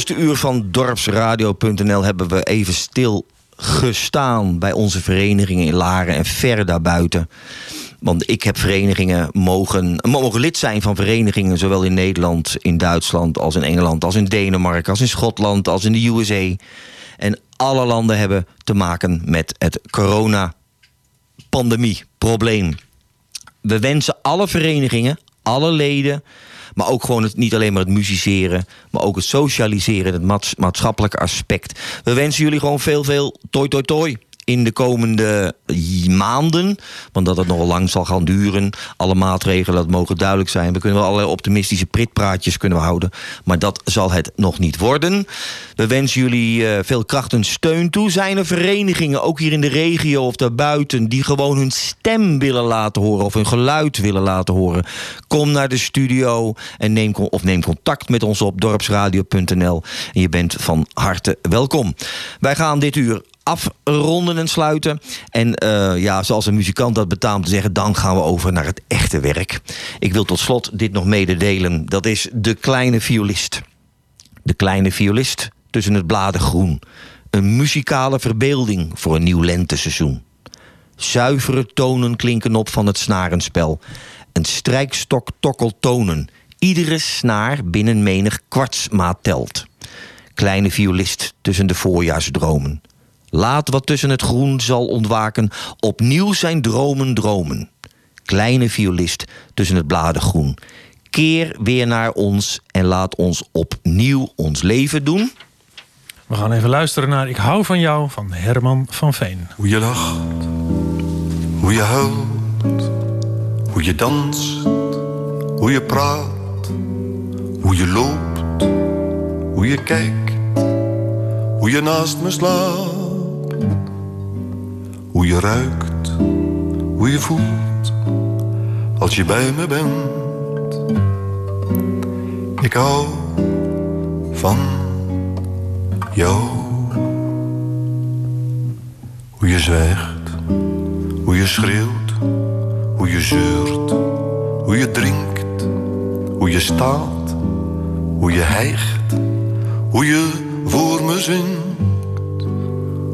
eerste uur van dorpsradio.nl hebben we even stil gestaan bij onze verenigingen in Laren en ver daarbuiten. Want ik heb verenigingen mogen, mogen lid zijn van verenigingen, zowel in Nederland, in Duitsland, als in Engeland, als in Denemarken, als in Schotland, als in de USA. En alle landen hebben te maken met het corona-pandemie, probleem. We wensen alle verenigingen, alle leden, maar ook gewoon het, niet alleen maar het musiceren, maar ook het socialiseren, het maats- maatschappelijke aspect. We wensen jullie gewoon veel, veel toi, toi, toi in de komende maanden. Want dat het nogal lang zal gaan duren. Alle maatregelen, dat mogen duidelijk zijn. We kunnen wel allerlei optimistische pritpraatjes kunnen we houden. Maar dat zal het nog niet worden. We wensen jullie eh, veel kracht en steun toe. Zijn er verenigingen, ook hier in de regio of daarbuiten... die gewoon hun stem willen laten horen of hun geluid willen laten horen? Kom naar de studio en neem, of neem contact met ons op dorpsradio.nl. En je bent van harte welkom. Wij gaan dit uur afronden en sluiten. En eh, ja, zoals een muzikant dat betaamt te zeggen... dan gaan we over naar het echte werk. Ik wil tot slot dit nog mededelen. Dat is De Kleine Violist. De Kleine Violist tussen het bladengroen. Een muzikale verbeelding voor een nieuw lenteseizoen. Zuivere tonen klinken op van het snarenspel. Een strijkstok tokkelt tonen. Iedere snaar binnen menig kwartsmaat telt. Kleine violist tussen de voorjaarsdromen. Laat wat tussen het groen zal ontwaken, opnieuw zijn dromen dromen. Kleine violist tussen het bladengroen. Keer weer naar ons en laat ons opnieuw ons leven doen. We gaan even luisteren naar Ik hou van jou van Herman van Veen. Hoe je lacht, hoe je huilt, hoe je danst, hoe je praat, hoe je loopt, hoe je kijkt, hoe je naast me slaapt, hoe je ruikt, hoe je voelt als je bij me bent. Ik hou van jou. Hoe je zwijgt, hoe je schreeuwt, hoe je zeurt, hoe je drinkt, hoe je staat, hoe je hijgt, hoe je voor me zingt,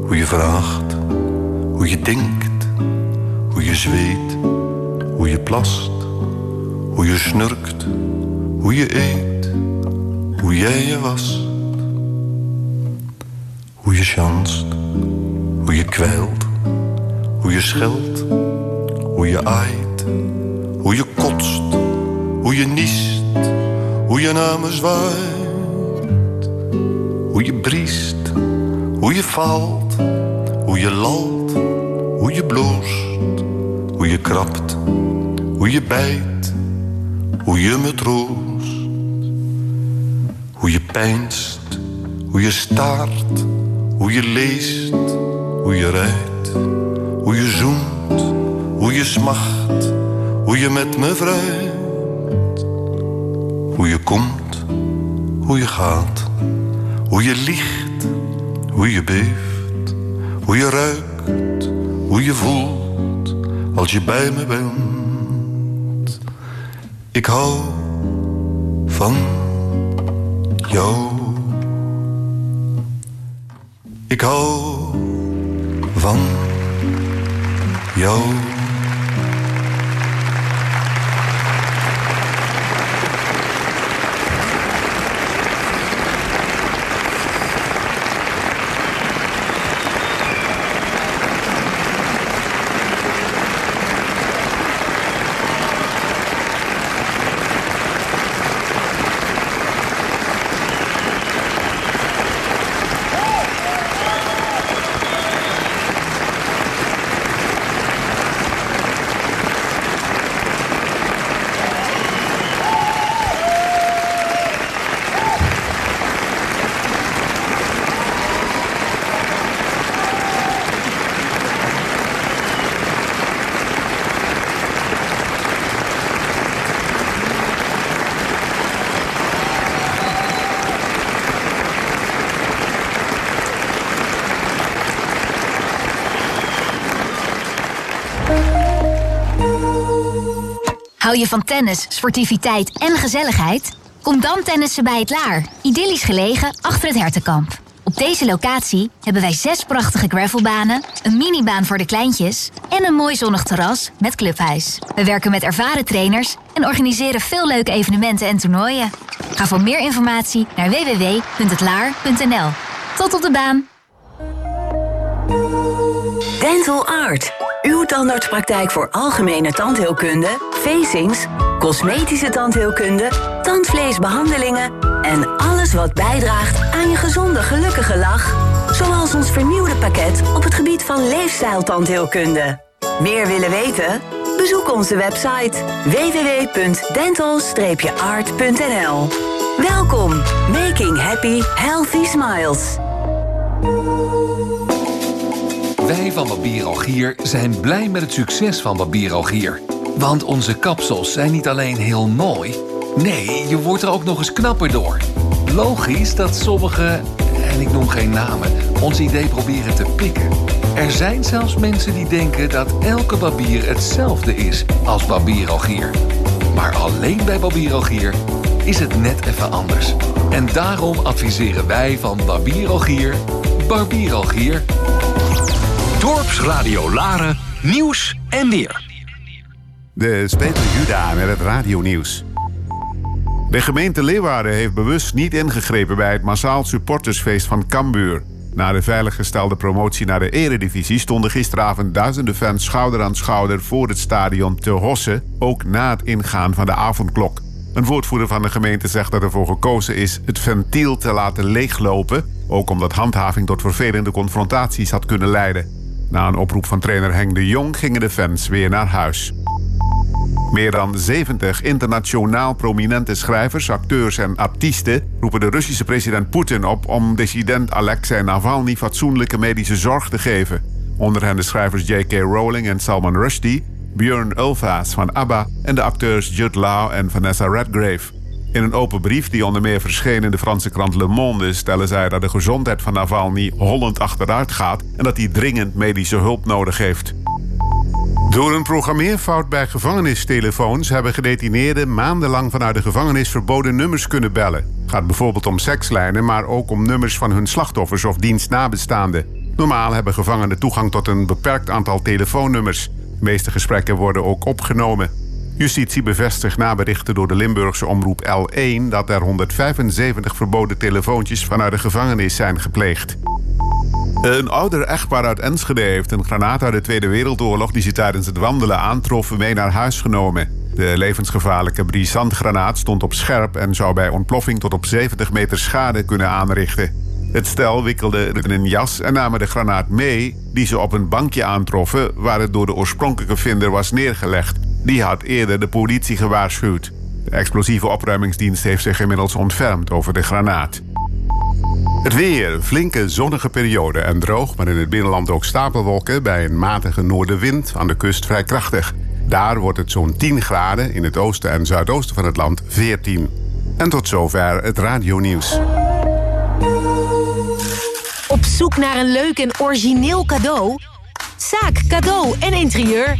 hoe je vraagt, hoe je denkt, hoe je zweet, hoe je plast, hoe je snurkt, hoe je eet, hoe jij je was, hoe je chanst, hoe je kwijlt, hoe je scheldt, hoe je aait, hoe je kotst, hoe je niest, hoe je naar me zwaait, hoe je briest, hoe je valt, hoe je lalt, hoe je bloost, hoe je krabt, hoe je bijt, hoe je me troost, hoe je pijnst, hoe je staart, hoe je leest, hoe je rijdt, hoe je zoent, hoe je smacht, hoe je met me vrijt, hoe je komt, hoe je gaat, hoe je liegt, hoe je beeft, hoe je ruikt, hoe je voelt als je bij me bent. Ik hou van jou. Ik hou van jou. Hou je van tennis, sportiviteit en gezelligheid? Kom dan tennissen bij het Laar, idyllisch gelegen achter het Hertenkamp. Op deze locatie hebben wij zes prachtige gravelbanen, een minibaan voor de kleintjes en een mooi zonnig terras met clubhuis. We werken met ervaren trainers en organiseren veel leuke evenementen en toernooien. Ga voor meer informatie naar www.hetlaar.nl. Tot op de baan! Dental Art. Uw tandartspraktijk voor algemene tandheelkunde, facings, cosmetische tandheelkunde, tandvleesbehandelingen en alles wat bijdraagt aan je gezonde, gelukkige lach. Zoals ons vernieuwde pakket op het gebied van leefstijltandheelkunde. Meer willen weten? Bezoek onze website www.dental-art.nl. Welkom, making happy, healthy smiles. Wij van Barbier Algier zijn blij met het succes van Barbier Algier. Want onze kapsels zijn niet alleen heel mooi... nee, je wordt er ook nog eens knapper door. Logisch dat sommigen, en ik noem geen namen... ons idee proberen te pikken. Er zijn zelfs mensen die denken dat elke barbier hetzelfde is als Barbier Algier. Maar alleen bij Barbier Algier is het net even anders. En daarom adviseren wij van Barbier Algier... Barbier Algier... Dorpsradio Laren, nieuws en weer. De Peter Juda met het radionieuws. De gemeente Leeuwarden heeft bewust niet ingegrepen bij het massaal supportersfeest van Cambuur. Na de veiliggestelde promotie naar de eredivisie stonden gisteravond duizenden fans schouder aan schouder voor het stadion te hossen, ook na het ingaan van de avondklok. Een woordvoerder van de gemeente zegt dat ervoor gekozen is het ventiel te laten leeglopen, ook omdat handhaving tot vervelende confrontaties had kunnen leiden. Na een oproep van trainer Henk de Jong gingen de fans weer naar huis. Meer dan 70 internationaal prominente schrijvers, acteurs en artiesten roepen de Russische president Poetin op om dissident Alexei Navalny fatsoenlijke medische zorg te geven. Onder hen de schrijvers J.K. Rowling en Salman Rushdie, Björn Ulvaas van ABBA en de acteurs Jude Law en Vanessa Redgrave. In een open brief die onder meer verscheen in de Franse krant Le Monde stellen zij dat de gezondheid van Navalny hollend achteruit gaat en dat hij dringend medische hulp nodig heeft. Door een programmeerfout bij gevangenistelefoons hebben gedetineerden maandenlang vanuit de gevangenis verboden nummers kunnen bellen. Het gaat bijvoorbeeld om sekslijnen, maar ook om nummers van hun slachtoffers of dienstnabestaanden. Normaal hebben gevangenen toegang tot een beperkt aantal telefoonnummers. De meeste gesprekken worden ook opgenomen. Justitie bevestigt na berichten door de Limburgse omroep L1 dat er 175 verboden telefoontjes vanuit de gevangenis zijn gepleegd. Een ouder echtpaar uit Enschede heeft een granaat uit de Tweede Wereldoorlog die ze tijdens het wandelen aantroffen mee naar huis genomen. De levensgevaarlijke brisantgranaat stond op scherp en zou bij ontploffing tot op 70 meter schade kunnen aanrichten. Het stel wikkelde in een jas en namen de granaat mee, die ze op een bankje aantroffen waar het door de oorspronkelijke vinder was neergelegd. Die had eerder de politie gewaarschuwd. De explosieve opruimingsdienst heeft zich inmiddels ontfermd over de granaat. Het weer, flinke zonnige periode en droog, maar in het binnenland ook stapelwolken bij een matige noordenwind aan de kust vrij krachtig. Daar wordt het zo'n 10 graden, in het oosten en zuidoosten van het land 14. En tot zover het radionieuws. Op zoek naar een leuk en origineel cadeau? Zaak Cadeau en Interieur.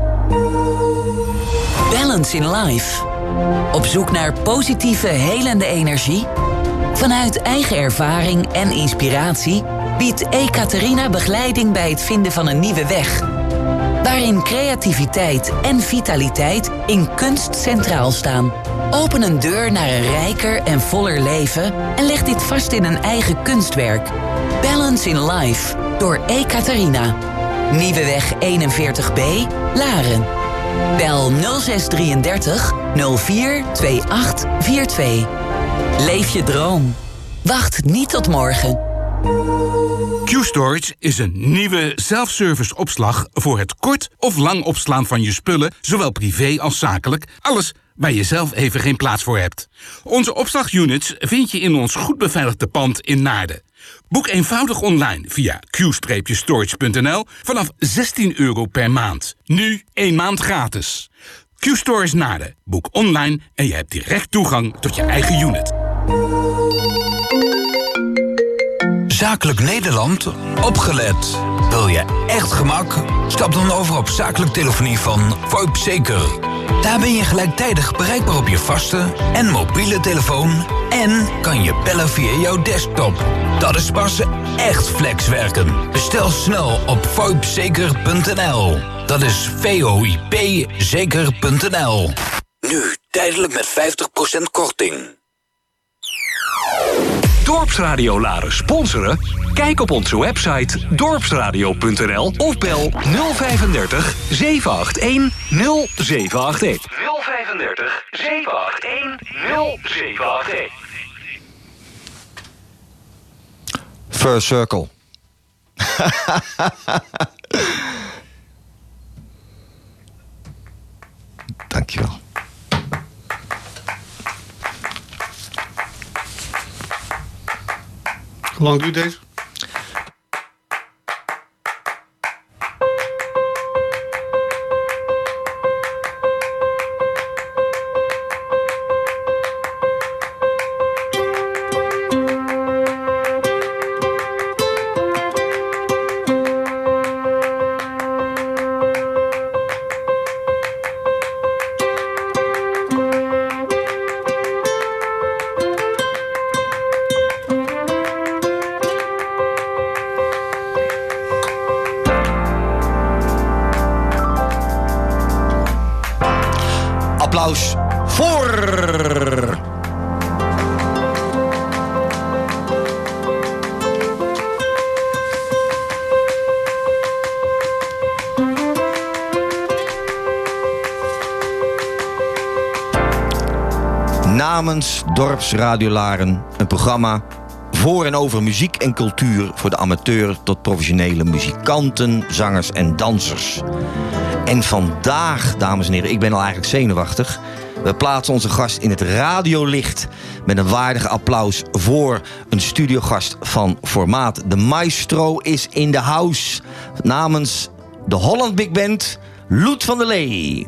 Balance in Life. Op zoek naar positieve, helende energie? Vanuit eigen ervaring en inspiratie biedt Ekaterina begeleiding bij het vinden van een nieuwe weg. Waarin creativiteit en vitaliteit in kunst centraal staan. Open een deur naar een rijker en voller leven en leg dit vast in een eigen kunstwerk. Balance in Life door Ekaterina. Nieuweweg 41b, Laren. Bel 0633 042842. Leef je droom. Wacht niet tot morgen. Q-Storage is een nieuwe self-service opslag voor het kort of lang opslaan van je spullen, zowel privé als zakelijk. Alles waar je zelf even geen plaats voor hebt. Onze opslagunits vind je in ons goed beveiligde pand in Naarden. Boek eenvoudig online via q-storage.nl vanaf 16 euro per maand. Nu één maand gratis. Q-Store is Naarden. Boek online en je hebt direct toegang tot je eigen unit. Zakelijk Nederland, opgelet. Wil je echt gemak? Stap dan over op zakelijk telefonie van VoIP Zeker. Daar ben je gelijktijdig bereikbaar op je vaste en mobiele telefoon... en kan je bellen via jouw desktop. Dat is pas echt flexwerken. Bestel snel op voipzeker.nl. Dat is V-O-I-P zeker.nl. Nu tijdelijk met 50% korting. Dorpsradio Laren sponsoren? Kijk op onze website dorpsradio.nl of bel 035 781 0781. 035 781 0781. First Circle. Dankjewel. Lang duurt deze? Applaus voor. Namens Dorpsradiolaren, een programma voor en over muziek en cultuur voor de amateur tot professionele muzikanten, zangers en dansers. En vandaag, dames en heren, ik ben al eigenlijk zenuwachtig. We plaatsen onze gast in het radiolicht met een waardig applaus voor een studiogast van formaat. De maestro is in de house. Namens de Holland Big Band, Loet van der Lee.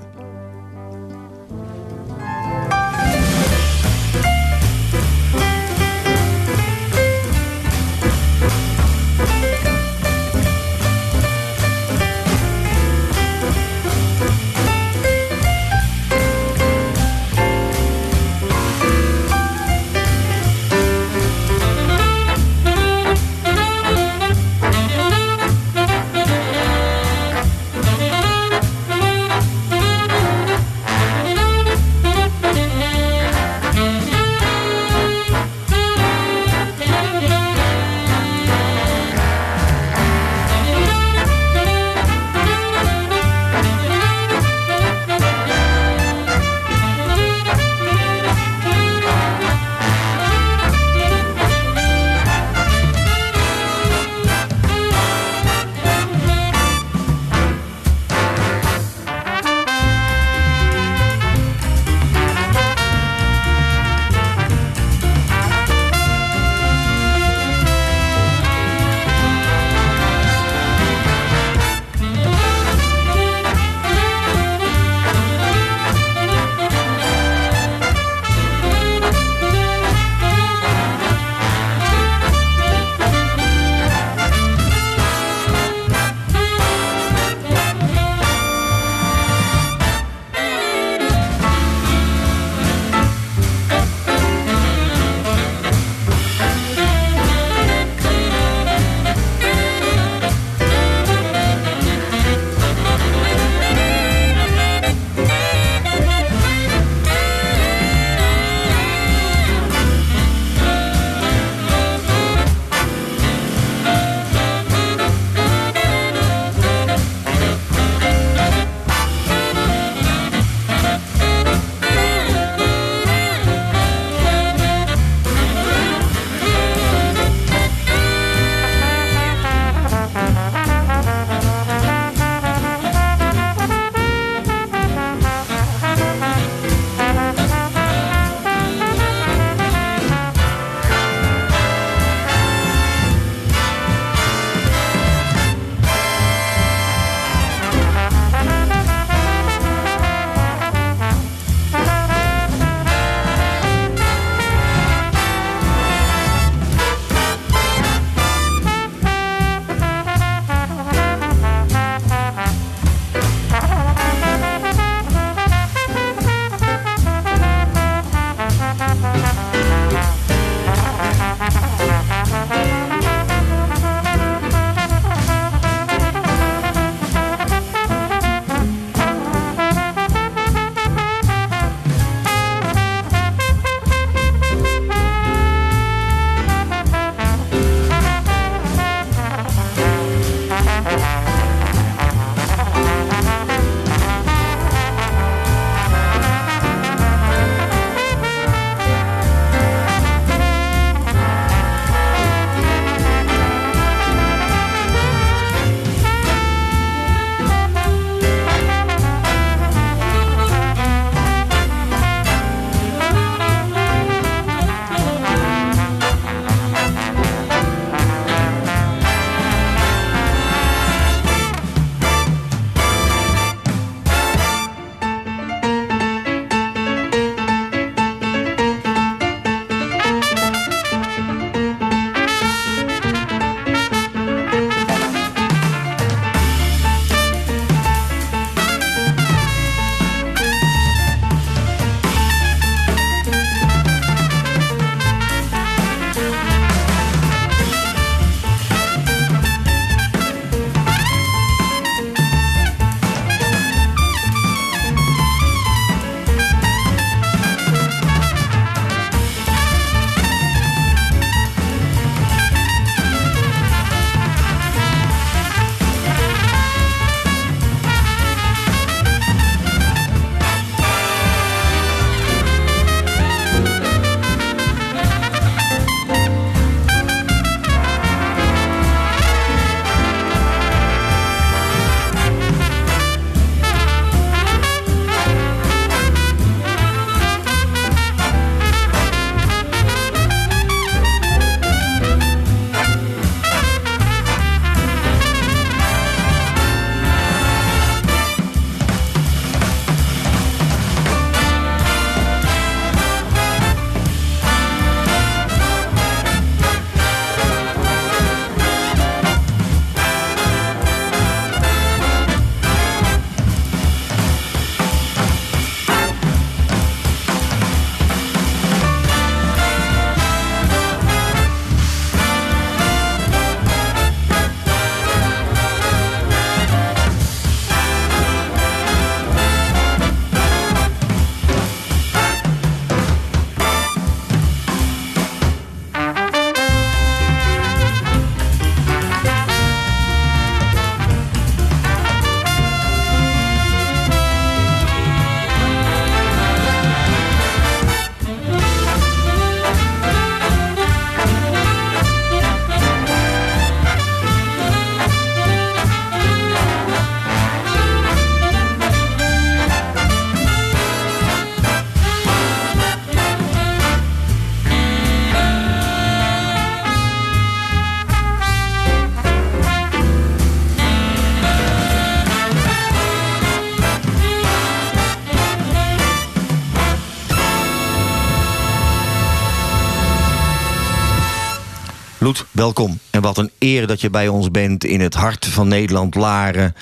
Loet, welkom. En wat een eer dat je bij ons bent in het hart van Nederland, Laren.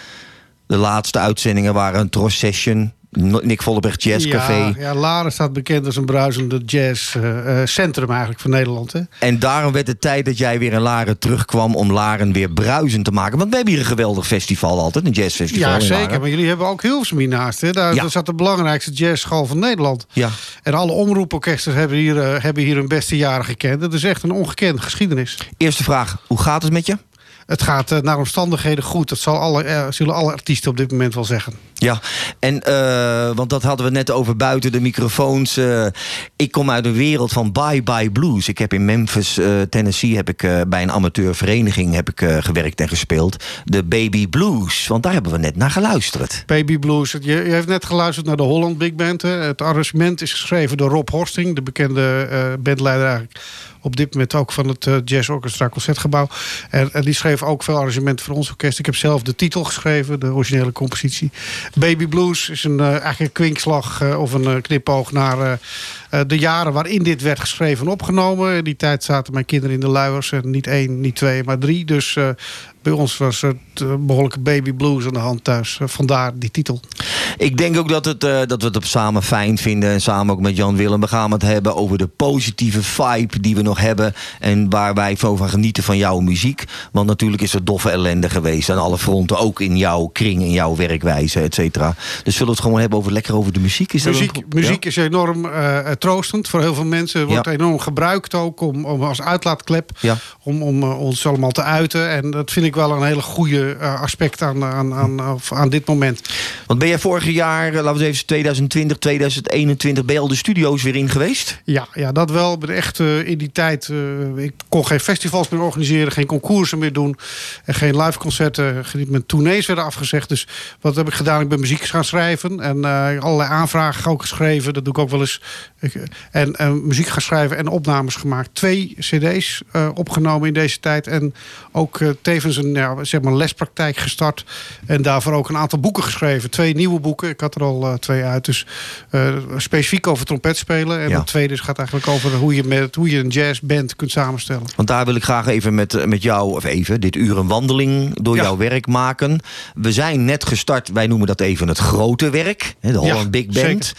De laatste uitzendingen waren een Tros Session. Nick Volleberg Jazz Café. Ja, ja, Laren staat bekend als een bruisende jazzcentrum eigenlijk van Nederland. Hè? En daarom werd het tijd dat jij weer in Laren terugkwam om Laren weer bruisend te maken. Want we hebben hier een geweldig festival altijd, een jazzfestival. Ja, zeker. Maar jullie hebben ook Hilversum hiernaast. Hè? Daar, Ja. daar zat de belangrijkste jazzschool van Nederland. Ja. En alle omroeporkesten hebben hier, eh, hebben hier hun beste jaren gekend. Dat is echt een ongekende geschiedenis. Eerste vraag, hoe gaat het met je? Het gaat eh, naar omstandigheden goed. Dat zal alle, eh, zullen alle artiesten op dit moment wel zeggen. Ja, en eh, want dat hadden we net over buiten de microfoons. eh, ik kom uit een wereld van bye bye blues. Ik heb in Memphis, eh, Tennessee, heb ik bij een amateurvereniging heb ik, gewerkt en gespeeld. De Baby Blues, want daar hebben we net naar geluisterd. Baby Blues. Je, je heeft net geluisterd naar de Holland Big Band. Het arrangement is geschreven door Rob Horsting, de bekende bandleider eigenlijk. Op dit moment ook van het Jazz Orchestra Concertgebouw. En, en die schreef ook veel arrangementen voor ons orkest. Ik heb zelf de titel geschreven, de originele compositie. Baby Blues is een, eh, eigenlijk een kwinkslag eh, of een eh, knipoog naar de jaren waarin dit werd geschreven en opgenomen. In die tijd zaten mijn kinderen in de luiers. En niet één, niet twee, maar drie. Dus bij ons was het eh, behoorlijke Baby Blues aan de hand thuis. Eh, vandaar die titel. Ik denk ook dat, het, eh, dat we het op samen fijn vinden. En samen ook met Jan Willem. We gaan het hebben over de positieve vibe die we nog hebben. En waar wij van genieten van jouw muziek. Want natuurlijk is er doffe ellende geweest aan alle fronten. Ook in jouw kring, in jouw werkwijze, et cetera. Dus zullen we het gewoon hebben over, lekker over de muziek? Is dat muziek een- muziek is enorm troostend voor heel veel mensen. Wordt Ja. enorm gebruikt ook om, om als uitlaatklep. Ja. Om, om ons allemaal te uiten. En dat vind ik wel een hele goede eh, aspect aan, aan, aan, aan dit moment. Want ben jij vorig jaar, eh, laten we eens even 2020, 2021, ben je al de studio's weer in geweest? Ja, ja dat wel. Ik ben echt in die tijd... eh, ik kon geen festivals meer organiseren. Geen concoursen meer doen. En geen liveconcerten. Geen- Mijn tournees werden afgezegd. Dus wat heb ik gedaan? Ik ben muziek gaan schrijven. En allerlei aanvragen ook geschreven. Dat doe ik ook wel eens. Ik, en eh, muziek gaan schrijven en opnames gemaakt. Twee cd's opgenomen in deze tijd. En ook tevens een ja, zeg maar lespraktijk gestart. En daarvoor ook een aantal boeken geschreven. Twee nieuwe boeken. Ik had er al eh, twee uit. Dus eh, specifiek over trompet spelen. En Ja. het tweede gaat eigenlijk over hoe je, met, hoe je een jazzband kunt samenstellen. Want daar wil ik graag even met, eh, met jou, of even, dit uur een wandeling door jouw werk maken. We zijn net gestart, wij noemen dat even het grote werk, de Holland Big Band.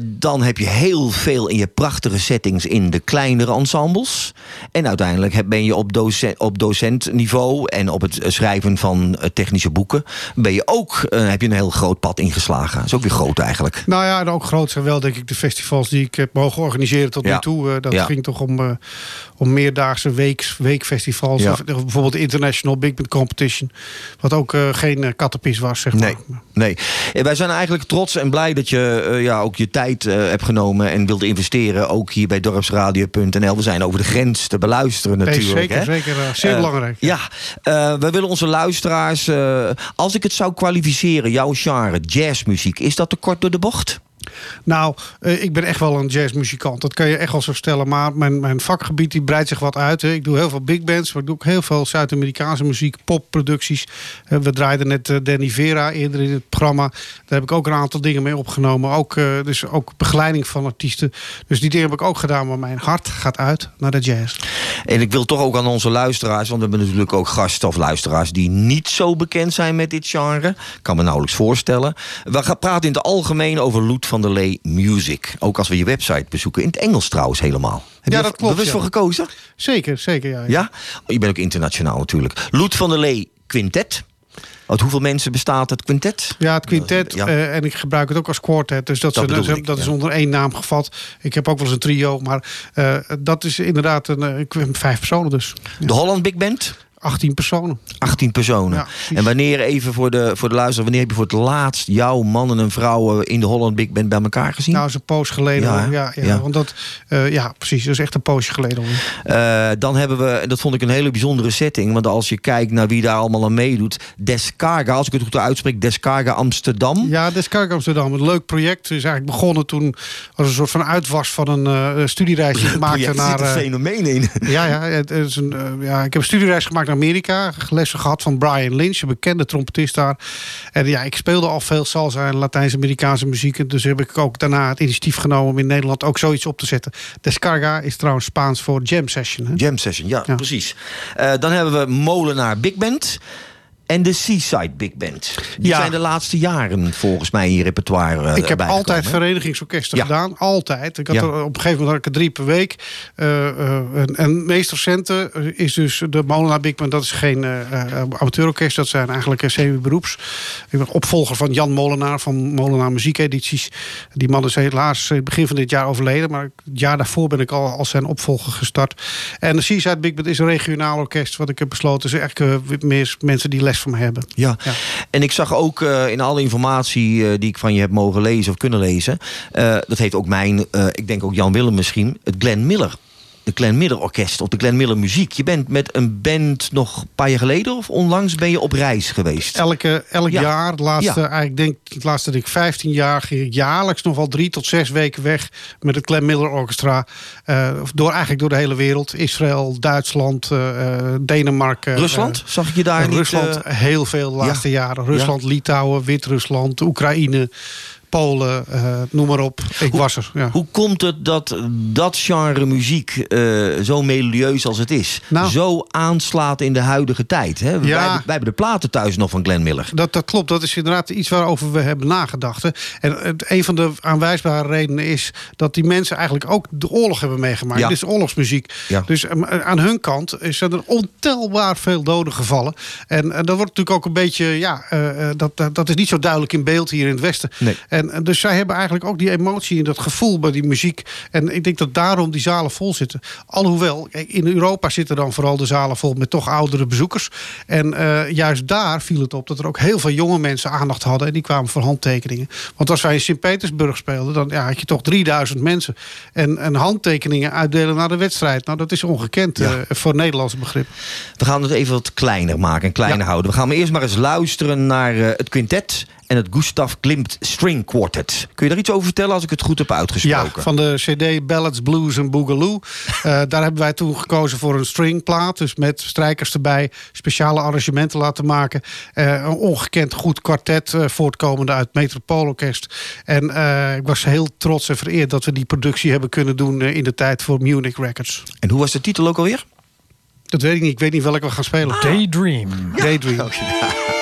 Dan heb je heel veel in je prachtige settings in de kleinere ensembles. En uiteindelijk ben je op, docent, op docentniveau en op het schrijven van eh, technische boeken, ben je ook, eh, heb je een heel groot pad ingeslagen. Dat is ook weer groot eigenlijk. Nou ja, en ook groot zijn wel denk ik de festivals die ik heb mogen organiseren tot Ja. nu toe. Eh, dat Ja. ging toch om, om meerdaagse weeks, weekfestivals. Ja. Of, bijvoorbeeld de International Big Band Competition. Wat ook eh, geen eh, kattenpis was, zeg maar. Nee, nee. En wij zijn eigenlijk trots en blij dat je eh, ja, ook je tijd eh, hebt genomen en wilde investeren. Ook hier bij dorpsradio.nl. We zijn over de grens te beluisteren Nee, natuurlijk. zeker, hè? zeker. eh, zeer Eh, belangrijk. Ja, eh, we willen onze luisteraars. eh, als ik het zou kwalificeren, jouw genre, jazzmuziek, is dat te kort door de bocht? Nou, eh, ik ben echt wel een jazzmuzikant. Dat kan je echt wel zo stellen. Maar mijn, mijn vakgebied die breidt zich wat uit. Hè. Ik doe heel veel big bands. Maar ik doe ook heel veel Zuid-Amerikaanse muziek, popproducties. Eh, we draaiden net eh, Danny Vera eerder in het programma. Daar heb ik ook een aantal dingen mee opgenomen. Ook, dus ook begeleiding van artiesten. Dus die dingen heb ik ook gedaan. Maar mijn hart gaat uit naar de jazz. En ik wil toch ook aan onze luisteraars, want we hebben natuurlijk ook gasten of luisteraars die niet zo bekend zijn met dit genre. Kan me nauwelijks voorstellen. We gaan praten in het algemeen over Loet van der Music. Ook als we je website bezoeken. In het Engels trouwens helemaal. Heb Ja, je dat klopt, bewust ja. voor gekozen? Zeker, zeker. Ja, Ja? Je bent ook internationaal natuurlijk. Loet van der Lee Quintet. Uit hoeveel mensen bestaat het quintet? Ja, het quintet. Ja. eh, en ik gebruik het ook als quartet. Dus dat, Dat ze- bedoel dat, ik, dat is onder één naam gevat. Ik heb ook wel eens een trio. Maar eh, dat is inderdaad een, eh, ik heb vijf personen dus. De Holland Big Band? 18 personen. 18 personen. Ja, en wanneer, even voor de, voor de luisteraar, wanneer heb je voor het laatst jouw mannen en vrouwen in de Holland Big Band bij elkaar gezien? Nou, is een poos geleden. Ja? Ja, ja, Ja. Want dat, eh, ja, precies. Dat is echt een poosje geleden. Eh, dan hebben we, en dat vond ik een hele bijzondere setting. Want als je kijkt naar wie daar allemaal aan meedoet. Descarga, als ik het goed uitspreek, Descarga Amsterdam. Ja, Descarga Amsterdam. Een leuk project. Het is eigenlijk begonnen toen als een soort van uitwas van een eh, studiereis die ik maakte Project, er naar... zit een fenomeen in. Ja, ja, het is een, ja, ik heb een studiereis gemaakt naar Amerika. Lessen gehad van Brian Lynch, een bekende trompetist daar. En ja, ik speelde al veel salsa en Latijns-Amerikaanse muziek. En Dus heb ik ook daarna het initiatief genomen om in Nederland ook zoiets op te zetten. Descarga is trouwens Spaans voor jam session. Hè? Jam session, ja, precies. Eh, dan hebben we Molenaar Big Band. En de Seaside Big Band. Die Ja. zijn de laatste jaren volgens mij in je repertoire eh, ik heb altijd verenigingsorkesten Ja. gedaan. Altijd. Ik had Ja. er, op een gegeven moment had ik er drie per week. Eh, eh, en, en meest recente is dus de Molenaar Big Band. Dat is geen amateurorkest. Dat zijn eigenlijk semi-beroeps. Ik ben opvolger van Jan Molenaar van Molenaar Muziekedities. Die man is helaas begin van dit jaar overleden. Maar het jaar daarvoor ben ik al als zijn opvolger gestart. En de Seaside Big Band is een regionaal orkest. Wat ik heb besloten. is eh, meer mensen die les van hebben. Ja. en ik zag ook eh, in alle informatie eh, die ik van je heb mogen lezen of kunnen lezen... eh, dat heeft ook mijn, ik denk ook Jan Willem misschien, het Glenn Miller... De Glenn Miller Orkest of de Glenn Miller Muziek. Je bent met een band nog een paar jaar geleden of onlangs ben je op reis geweest. Elke, elk Ja. jaar, het laatste, Ja. eigenlijk denk het laatste ik 15 jaar ging ik jaarlijks nog wel drie tot zes weken weg met het Glenn Miller Orchestra. Eh, door eigenlijk door de hele wereld. Israël, Duitsland, eh, eh, Denemarken. Rusland? eh, Zag ik je daar niet, Rusland heel veel de laatste Ja. jaren. Rusland, Litouwen, Wit-Rusland, Oekraïne, Polen, eh, noem maar op. Ik was er. Ja. Hoe komt het dat dat genre muziek eh, zo melodieus als het is... Nou. zo aanslaat in de huidige tijd? Hè? Wij, Ja. wij hebben de platen thuis nog van Glenn Miller. Dat, dat klopt, dat is inderdaad iets waarover we hebben nagedacht. hè. En een van de aanwijsbare redenen is dat die mensen eigenlijk ook de oorlog hebben meegemaakt. Ja. Dit is oorlogsmuziek. Ja. Dus eh, aan hun kant is er ontelbaar veel doden gevallen. En, dat wordt natuurlijk ook een beetje, ja, eh, dat, dat, dat is niet zo duidelijk in beeld hier in het Westen. Nee. En dus zij hebben eigenlijk ook die emotie en dat gevoel bij die muziek. En ik denk dat daarom die zalen vol zitten. Alhoewel, in Europa zitten dan vooral de zalen vol met toch oudere bezoekers. En eh, juist daar viel het op dat er ook heel veel jonge mensen aandacht hadden. En die kwamen voor handtekeningen. Want als wij in Sint-Petersburg speelden, dan ja, had je toch 3000 mensen. En, en handtekeningen uitdelen naar de wedstrijd. Nou, dat is ongekend eh, voor Nederlandse begrip. We gaan het even wat kleiner maken en kleiner houden. We gaan maar eerst maar eens luisteren naar eh, het quintet... en het Gustav Klimt String Quartet. Kun je daar iets over vertellen als ik het goed heb uitgesproken? Ja, van de CD Ballads, Blues en Boogaloo. Eh, daar hebben wij toen gekozen voor een stringplaat. Dus met strijkers erbij, speciale arrangementen laten maken. Eh, een ongekend goed kwartet eh, voortkomende uit Metropoolorkest. En eh, ik was heel trots en vereerd dat we die productie hebben kunnen doen in de tijd voor Munich Records. En hoe was de titel ook alweer? Dat weet ik niet. Ik weet niet welke we gaan spelen. Daydream. Daydream. Thank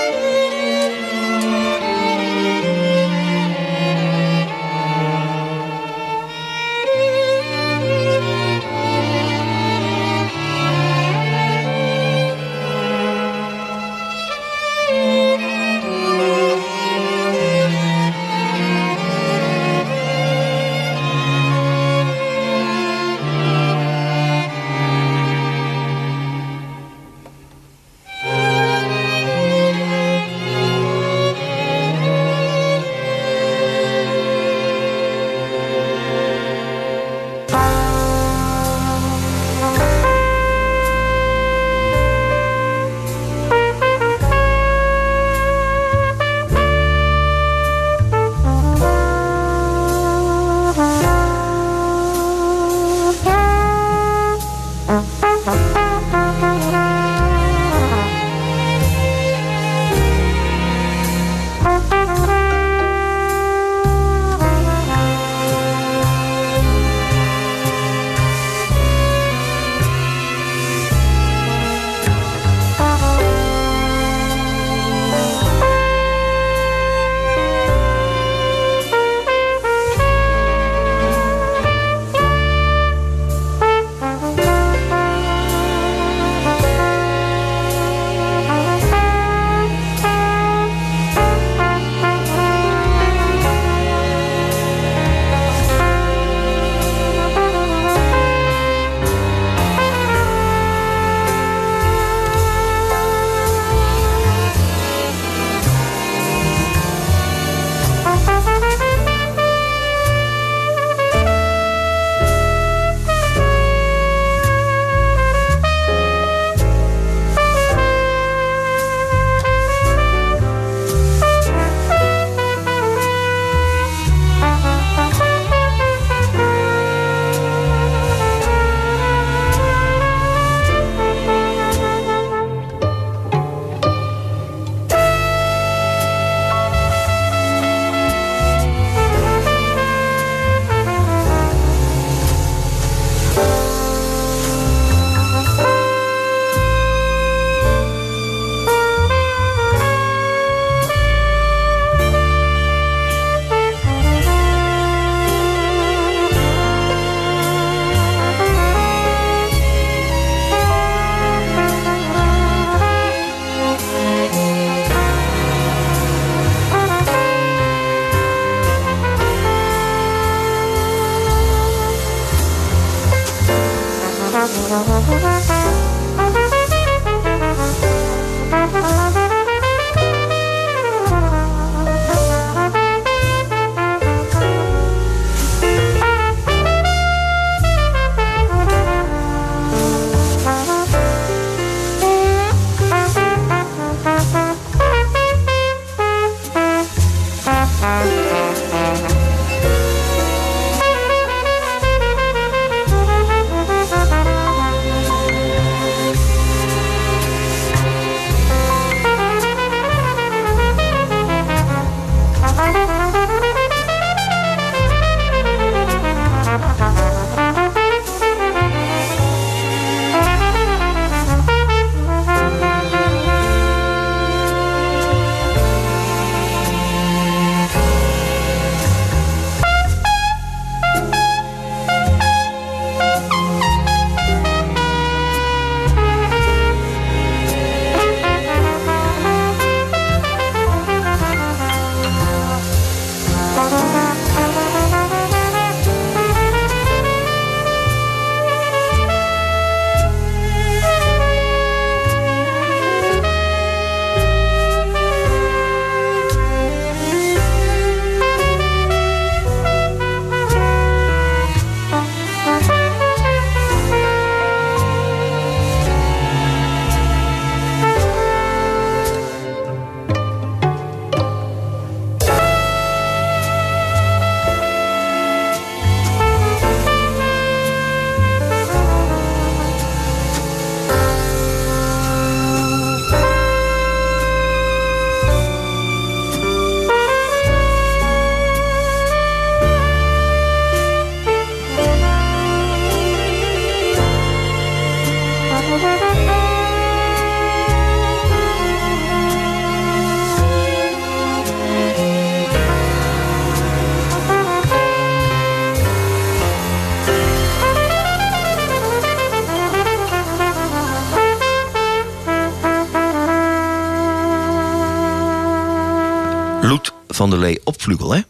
vlugel, hè?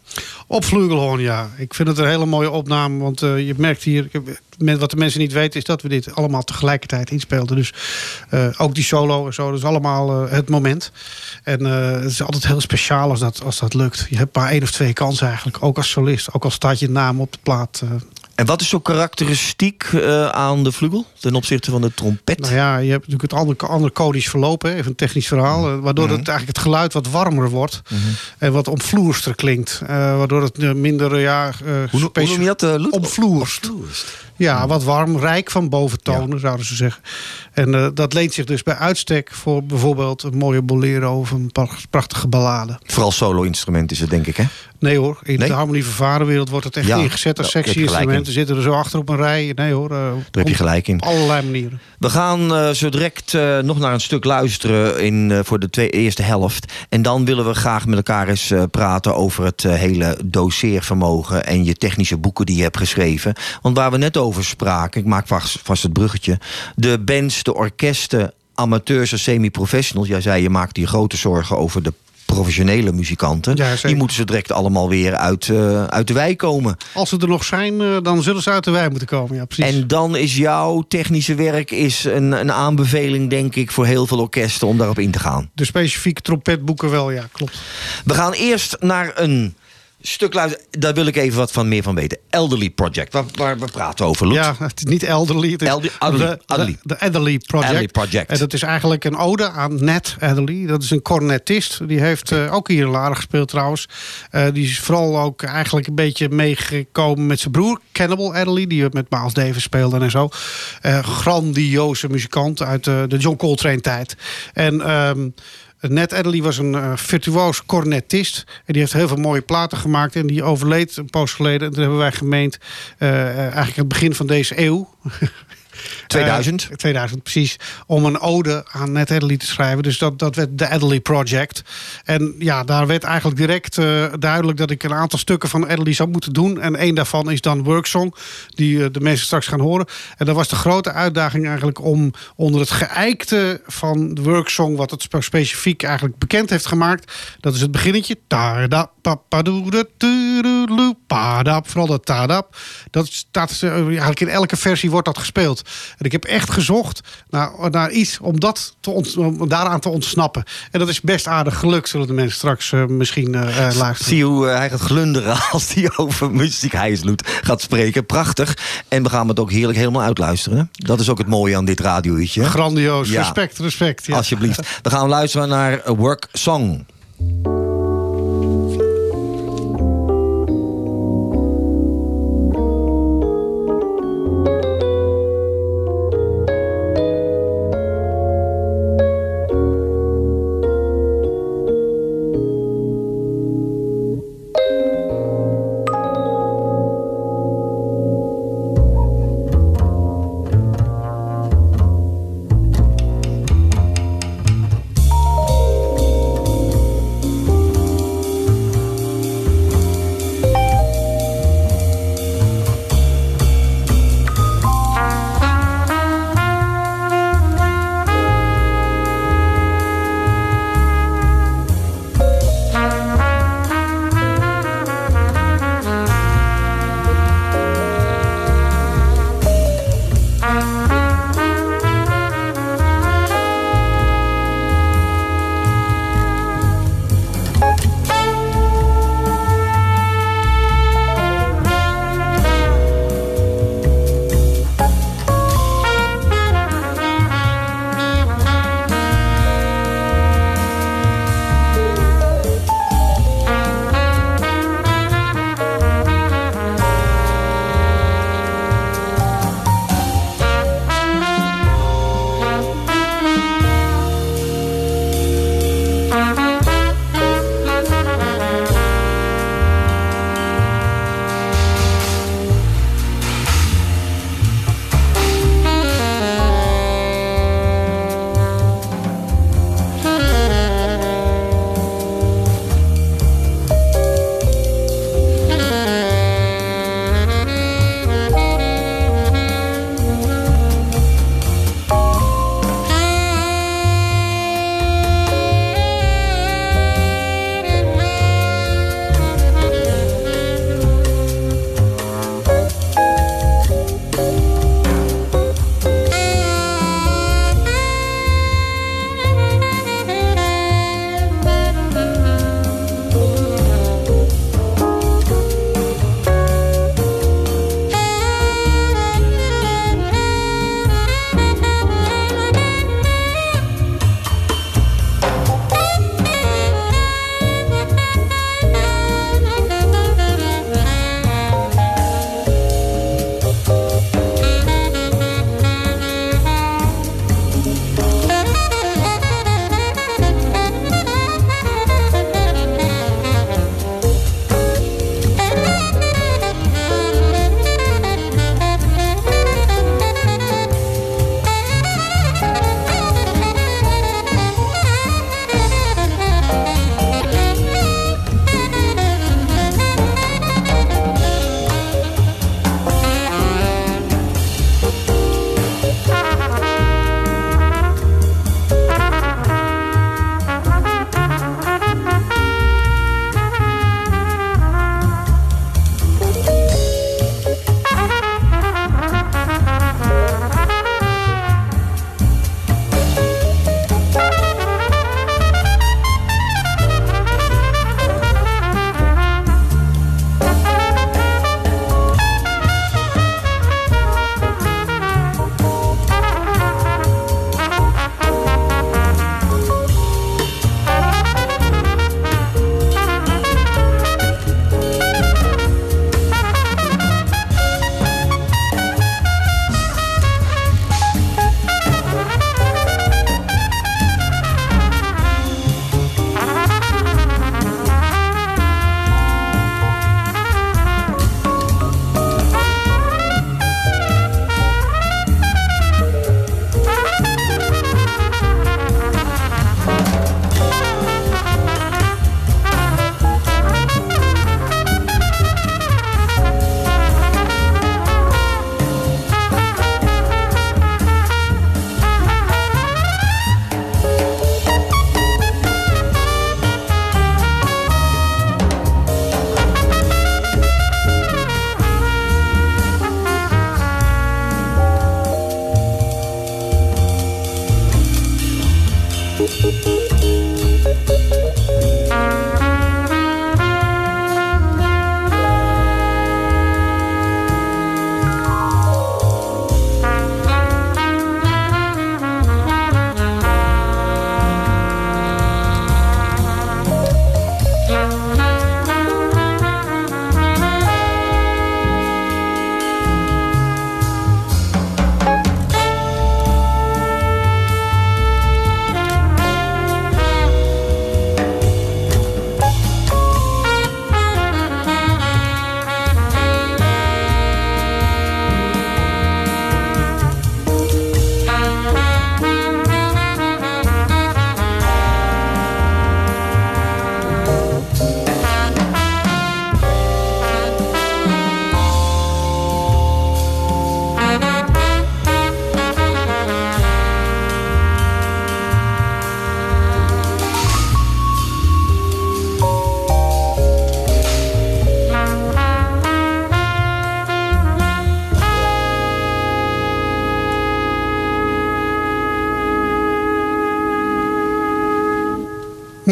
Op Vlugelhorn, ja. Ik vind het een hele mooie opname. Want eh, je merkt hier, wat de mensen niet weten... is dat we dit allemaal tegelijkertijd inspeelden. Dus eh, ook die solo en zo, dat is allemaal eh, het moment. En het is altijd heel speciaal als dat, als dat lukt. Je hebt maar één of twee kansen eigenlijk. Ook als solist. Ook al staat je naam op de plaat. Eh. En wat is zo karakteristiek eh, aan de vlugel ten opzichte van de trompet? Nou ja, je hebt natuurlijk het andere, andere codisch verloop, hè, even een technisch verhaal. eh, waardoor Mhm. het eigenlijk het geluid wat warmer wordt. En wat omvloerster klinkt. eh, waardoor het eh, minder, eh, ja... eh, Hoe, hoe noem je dat, eh, Loet? Omvloerst. Ja, wat warm, rijk van boventonen, zouden ze zeggen. En eh, dat leent zich dus bij uitstek voor bijvoorbeeld een mooie bolero of een pracht- prachtige ballade. Vooral solo-instrument is het, denk ik, hè? Nee hoor, in Nee? de harmonie vervarenwereld wordt het echt Ja, ingezet als gelijk sectie-instrumenten. Zitten er zo achter op een rij. Nee hoor. eh, Daar heb je op gelijk in. allerlei manieren. We gaan eh, zo direct nog naar een stuk luisteren in, voor de twee, eerste helft. En dan willen we graag met elkaar eens praten over het hele doseervermogen en je technische boeken die je hebt geschreven. Want waar we net over spraken, ik maak vast, vast het bruggetje. De bands, de orkesten, amateurs en semi-professionals. Jij zei je maakt je grote zorgen over de professionele muzikanten. die moeten ze direct allemaal weer uit, eh, uit de wei komen. Als ze er nog zijn, eh, dan zullen ze uit de wei moeten komen. Ja, precies. En dan is jouw technische werk is een, een aanbeveling, denk ik, voor heel veel orkesten om daarop in te gaan. De specifieke trompetboeken wel, ja, klopt. We gaan eerst naar een stuk luisteren. Daar wil ik even wat van meer van weten. Elderly Project. Waar, waar we praten over, Loet. Ja, het is niet elderly. Het is Elder- Adderley, de, Adderley. de, de Adderley Project. Adderley Project. En dat is eigenlijk een ode aan Nat Adderley. Dat is een cornetist. Die heeft eh, ook hier in Laren gespeeld trouwens. Eh, die is vooral ook eigenlijk een beetje meegekomen met zijn broer. Cannibal Adderley. Die met Miles Davis speelde en zo. Eh, grandioze muzikant uit de John Coltrane tijd. En... ehm Ned Adderley was een eh, virtuoos cornetist. En die heeft heel veel mooie platen gemaakt. En die overleed een poos geleden. En toen hebben wij gemeend, eh, eh, eigenlijk het begin van deze eeuw... 2000? Eh, 2000, precies. Om een ode aan Ned Adderley te schrijven. Dus dat, dat werd de Adderley Project. En ja, daar werd eigenlijk direct eh, duidelijk dat ik een aantal stukken van Adderley zou moeten doen. En één daarvan is dan Worksong, die eh, de mensen straks gaan horen. En dat was de grote uitdaging eigenlijk om onder het geëikte van de Worksong, wat het spe- specifiek eigenlijk bekend heeft gemaakt. Dat is het beginnetje. Ta-da. Vooral dat ta-da. Dat staat eh, eigenlijk in elke versie wordt dat gespeeld. En ik heb echt gezocht naar, naar iets om, dat te ont- om daaraan te ontsnappen. En dat is best aardig gelukt, zullen de mensen straks eh, misschien eh, eh, luisteren. Zie je hoe hij gaat glunderen als hij over muziek Hijsloed gaat spreken. Prachtig. En we gaan het ook heerlijk helemaal uitluisteren. Dat is ook het mooie aan dit radiouurtje. hè? Grandioos. Ja. Respect, respect. Ja. Alsjeblieft. We gaan luisteren naar Work Song.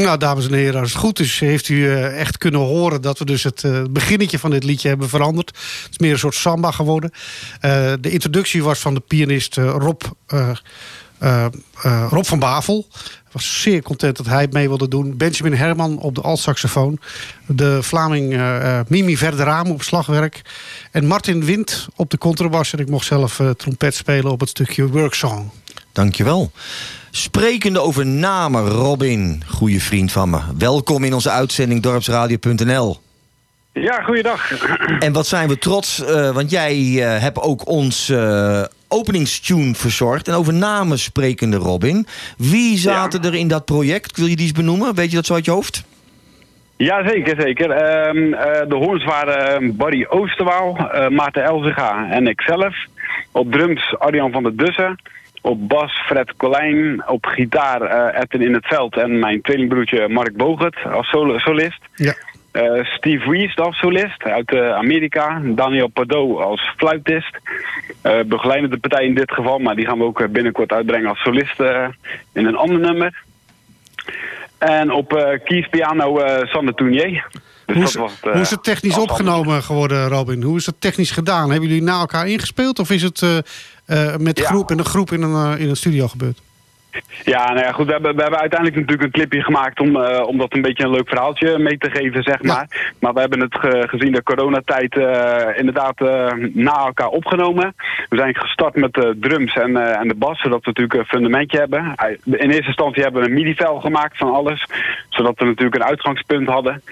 Nou, dames en heren, als het goed is, heeft u eh, echt kunnen horen dat we dus het eh, beginnetje van dit liedje hebben veranderd. Het is meer een soort samba geworden. Eh, de introductie was van de pianist Rob, eh, eh, Rob van Bavel. Was zeer content dat hij het mee wilde doen. Benjamin Herman op de altsaxofoon. De Vlaming Mimi Verderame op slagwerk. En Martin Wind op de contrabas. En ik mocht zelf trompet spelen op het stukje Worksong. Dankjewel. Sprekende over namen, Robin, goede vriend van me. Welkom in onze uitzending dorpsradio.nl. Ja, goeiedag. En wat zijn we trots, eh, want jij eh, hebt ook ons eh, openingstune verzorgd. En over namen sprekende, Robin. Wie zaten er in dat project? Wil je die eens benoemen? Weet je dat zo uit je hoofd? Ja, zeker, zeker. Ehm, eh, de hoorns waren Barry Oosterwaal, Maarten Elzega en ikzelf. Op drums Arjan van der Dussen. Op bas Fred Colijn. Op gitaar eh Edwin in het veld en mijn tweelingbroertje Mark Bogert als solist. Ja. Eh, Steve Rees als solist uit eh, Amerika. Daniel Pardo als fluitist. Eh begeleidende partij in dit geval, maar die gaan we ook binnenkort uitbrengen als solist in een ander nummer. En op eh kiespiano eh Sander Tournier. Dus Hoe is, dat was het, hoe is het technisch opgenomen geworden, Robin? Hoe is het technisch gedaan? Hebben jullie na elkaar ingespeeld? Of is het eh, met de groep, in een groep in een, eh, in een studio gebeurd? Ja, nou ja, goed. We hebben, we hebben uiteindelijk natuurlijk een clipje gemaakt om, eh, om dat een beetje een leuk verhaaltje mee te geven, zeg maar. Maar we hebben het ge- gezien de coronatijd inderdaad na elkaar opgenomen. We zijn gestart met de drums en, en de bas, zodat we natuurlijk een fundamentje hebben. In eerste instantie hebben we een midi-vel gemaakt van alles, zodat we natuurlijk een uitgangspunt hadden.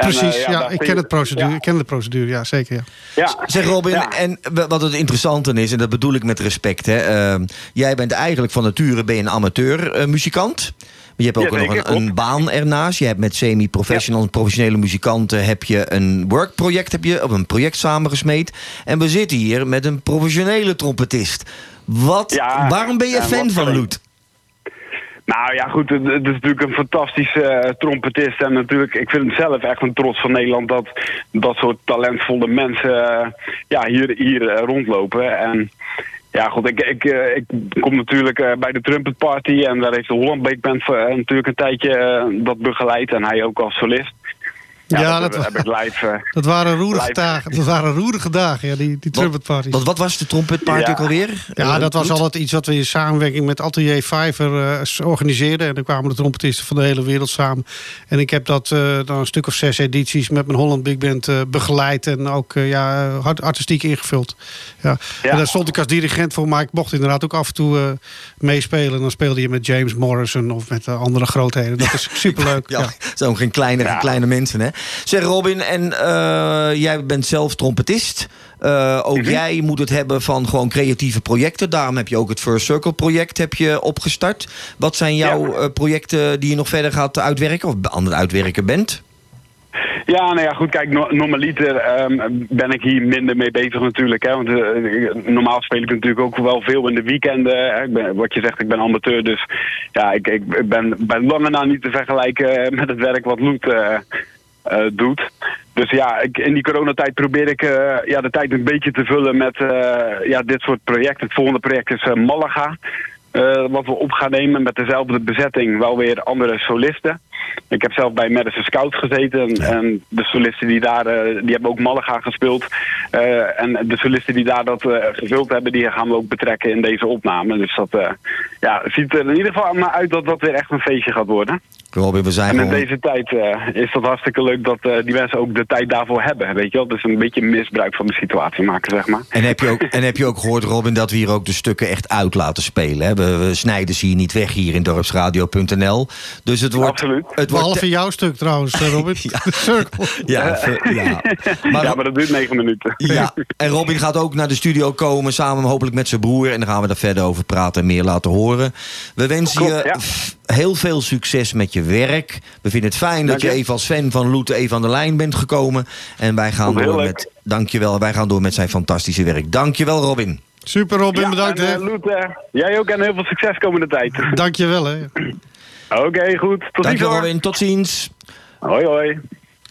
En, eh, Precies, ja, ik ken, het procedure, ja. ik ken de procedure, ja, zeker. Ja. Ja. Zeg Robin, en wat het interessante is, en dat bedoel ik met respect. Hè, eh, jij bent eigenlijk van nature ben je een amateur eh, muzikant. Maar je hebt ook Ja, nog een, een baan ernaast. Je hebt met semi-professional en professionele muzikanten heb je een workproject, heb je, of een project samengesmeed. En we zitten hier met een professionele trompetist. Wat, Ja, waarom ben je ja, fan van Loet? Nou ja, goed, het, is natuurlijk een fantastische eh, trompetist. En natuurlijk, ik vind het zelf echt een trots van Nederland dat dat soort talentvolle mensen eh, ja, hier, hier eh, rondlopen. En ja, goed, ik, ik, ik kom natuurlijk bij de Trumpet Party en daar heeft de Holland Band natuurlijk een tijdje dat begeleid. En hij ook als solist. Ja, dat, dat- heb ik live. eh, Dat waren roerige live- dagen, dat waren roerige dagen, ja, die, die trumpet parties. Wat, wat was de trompetparty Ja. ook alweer? Ja, Eh, dat was altijd iets wat we in samenwerking met Atelier Fiverr eh, organiseerden. En dan kwamen de trompetisten van de hele wereld samen. En ik heb dat eh, dan een stuk of zes edities met mijn Holland Big Band eh, begeleid. En ook eh, ja, hard- artistiek ingevuld. Ja. En daar stond ik als dirigent voor. Maar ik mocht inderdaad ook af en toe eh, meespelen. Dan speelde je met James Morrison of met andere grootheden. Dat is superleuk. Ja, ja. ook geen kleine, kleine mensen, hè? Zeg Robin, en eh, jij bent zelf trompetist. Eh, ook jij moet het hebben van gewoon creatieve projecten. Daarom heb je ook het First Circle project heb je opgestart. Wat zijn jouw eh, projecten die je nog verder gaat uitwerken... of aan het uitwerken bent? Ja, nou ja, goed, kijk, no normaliter ehm, ben ik hier minder mee bezig natuurlijk. Hè, want normaal speel ik natuurlijk ook wel veel in de weekenden. Hè. Ik ben, wat je zegt, ik ben amateur, dus ja, ik, ik ben bij lange na niet te vergelijken met het werk wat Loet eh, doet. Dus ja, ik, in die coronatijd probeer ik eh, ja, de tijd een beetje te vullen met eh, ja, dit soort projecten. Het volgende project is Malaga. wat we op gaan nemen met dezelfde bezetting, wel weer andere solisten. Ik heb zelf bij Madison Scout gezeten. En, en de solisten die daar, eh, die hebben ook Malaga gespeeld. Eh, en de solisten die daar dat eh, gevuld hebben, die gaan we ook betrekken in deze opname. Dus dat ja, ziet er in ieder geval naar uit dat dat weer echt een feestje gaat worden. Robin, we zijn En in gewoon... deze tijd is dat hartstikke leuk dat die mensen ook de tijd daarvoor hebben. Weet je wel? Dus een beetje misbruik van de situatie maken, zeg maar. En heb, je ook, en heb je ook gehoord, Robin, dat we hier ook de stukken echt uit laten spelen? Hè? We, we snijden ze hier niet weg hier in dorpsradio.nl. Dus het wordt... Absoluut. Het wordt Behalve jouw stuk trouwens, eh, Robin. Ja, ve- ja. Maar, ja, maar dat duurt negen minuten. Ja, en Robin gaat ook naar de studio komen, samen hopelijk met zijn broer. En dan gaan we daar verder over praten en meer laten horen. We wensen Klopt, je ja. heel veel succes met je werk. We vinden het fijn dat je je. even als fan van Loet even aan de lijn bent gekomen. En wij gaan door met... Dankjewel, wij gaan door met zijn fantastische werk. Dankjewel, Robin. Super Robin, Ja, bedankt. en, hè. eh, Loet, eh, jij ook en heel veel succes komende tijd. Dank je wel. Hè. Oké, goed. Tot ziens Dankjewel. Robin. Tot ziens. Hoi, hoi.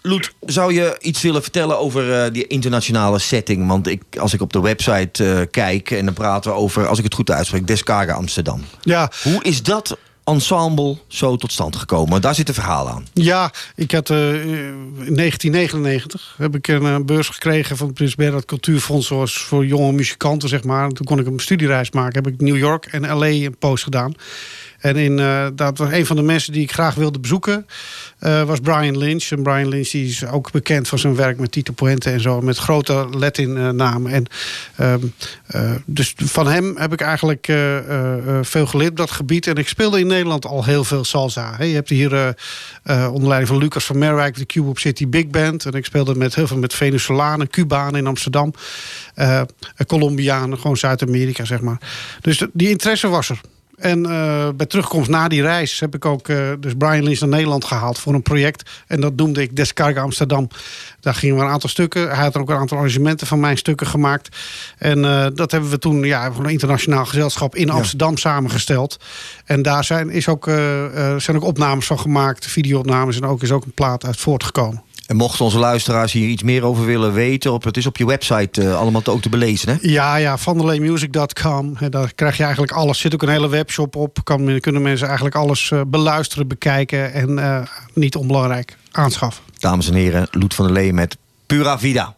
Loet, zou je iets willen vertellen over eh, die internationale setting? Want ik, als ik op de website eh, kijk en dan praten we over, als ik het goed uitspreek, Descarga Amsterdam. Ja. Hoe is dat ensemble zo tot stand gekomen? Daar zit een verhaal aan. Ja, ik had eh, in 1999 heb ik een beurs gekregen van het Prins Bernhard Cultuurfonds zoals voor jonge muzikanten zeg maar. Toen kon ik een studiereis maken. Heb ik New York en LA een post gedaan. En in, eh, dat was een van de mensen die ik graag wilde bezoeken. eh, was Brian Lynch. En Brian Lynch is ook bekend van zijn werk met Tito Puente en zo. Met grote Latin-namen. En ehm, eh, dus van hem heb ik eigenlijk eh, eh, eh, veel geleerd op dat gebied. En ik speelde in Nederland al heel veel salsa. Je hebt hier eh, eh, onder leiding van Lucas van Merwijk... de Cube City Big Band. En ik speelde met heel veel met Venezolanen, Cubanen in Amsterdam. eh Colombianen, gewoon Zuid-Amerika, zeg maar. Dus die interesse was er. En eh, bij terugkomst na die reis heb ik ook eh, dus Brian Lynch naar Nederland gehaald voor een project. En dat noemde ik Descarga Amsterdam. Daar gingen we een aantal stukken. Hij had er ook een aantal arrangementen van mijn stukken gemaakt. En eh, dat hebben we toen ja, voor een internationaal gezelschap in Amsterdam samengesteld. En daar zijn, is ook, zijn ook opnames van gemaakt, videoopnames. En ook is ook een plaat uit voortgekomen. En mochten onze luisteraars hier iets meer over willen weten... Op, het is op je website eh, allemaal te- ook te belezen, hè? Ja, ja, vanderleymusic.com. Hè, Daar krijg je eigenlijk alles. Er zit ook een hele webshop op. Kan, kunnen mensen eigenlijk alles eh, beluisteren, bekijken. En eh, niet onbelangrijk, aanschaffen. Dames en heren, Loet van der Lee met Pura Vida.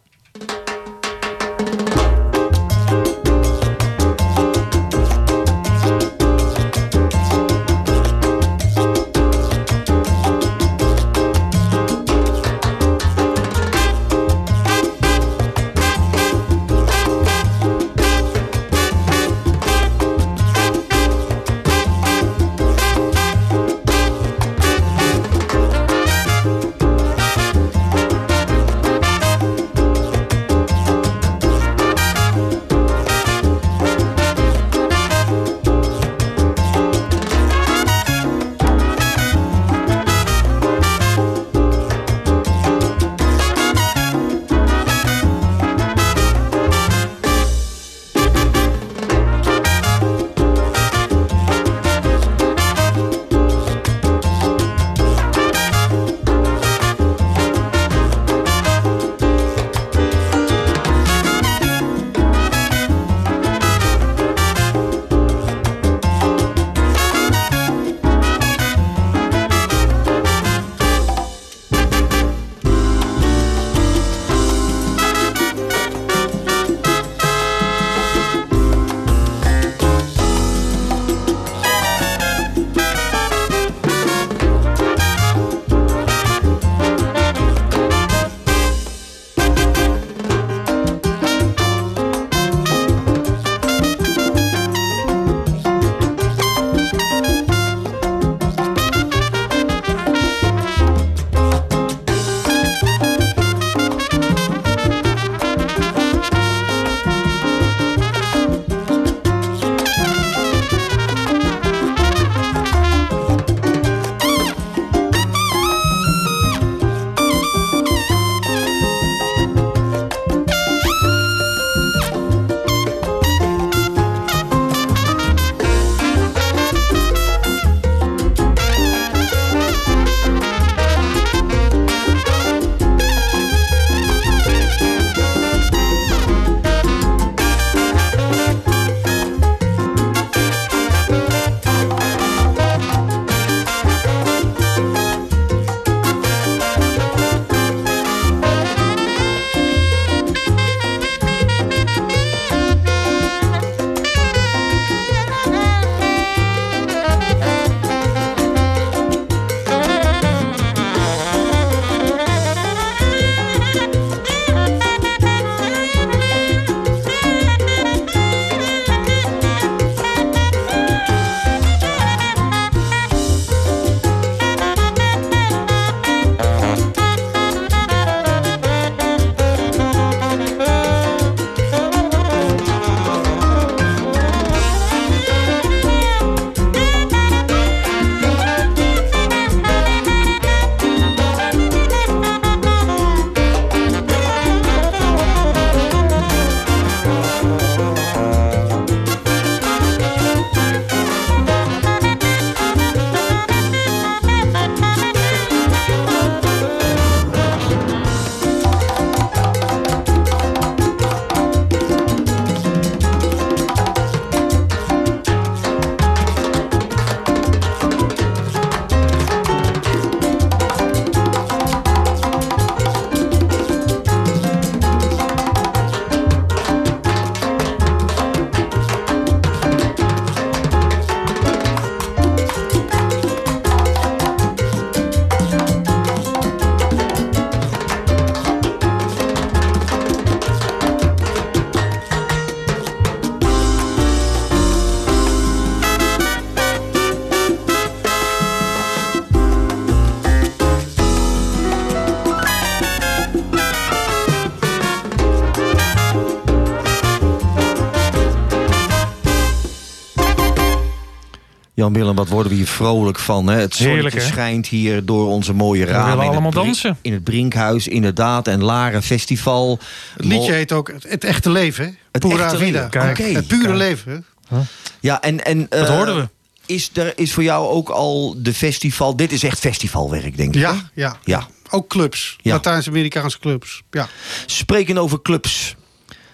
Jan-Willem, wat worden we hier vrolijk van. Hè? Het zonnetje Heerlijk, schijnt hier door onze mooie ramen. willen in het allemaal Brink- dansen. In het Brinkhuis, inderdaad. En Laren Festival. Het liedje heet ook Het, Echte Leven. hè? Het Pura Echte Vida. Leven. Kijk, het pure kijk. leven. hè? Ja, en... en Dat eh, hoorden we. Is er is voor jou ook al de festival... Dit is echt festivalwerk, denk ik. Ja, ja. Ja. Ook clubs. Ja. Latijns-Amerikaanse clubs. Ja. Spreken over clubs.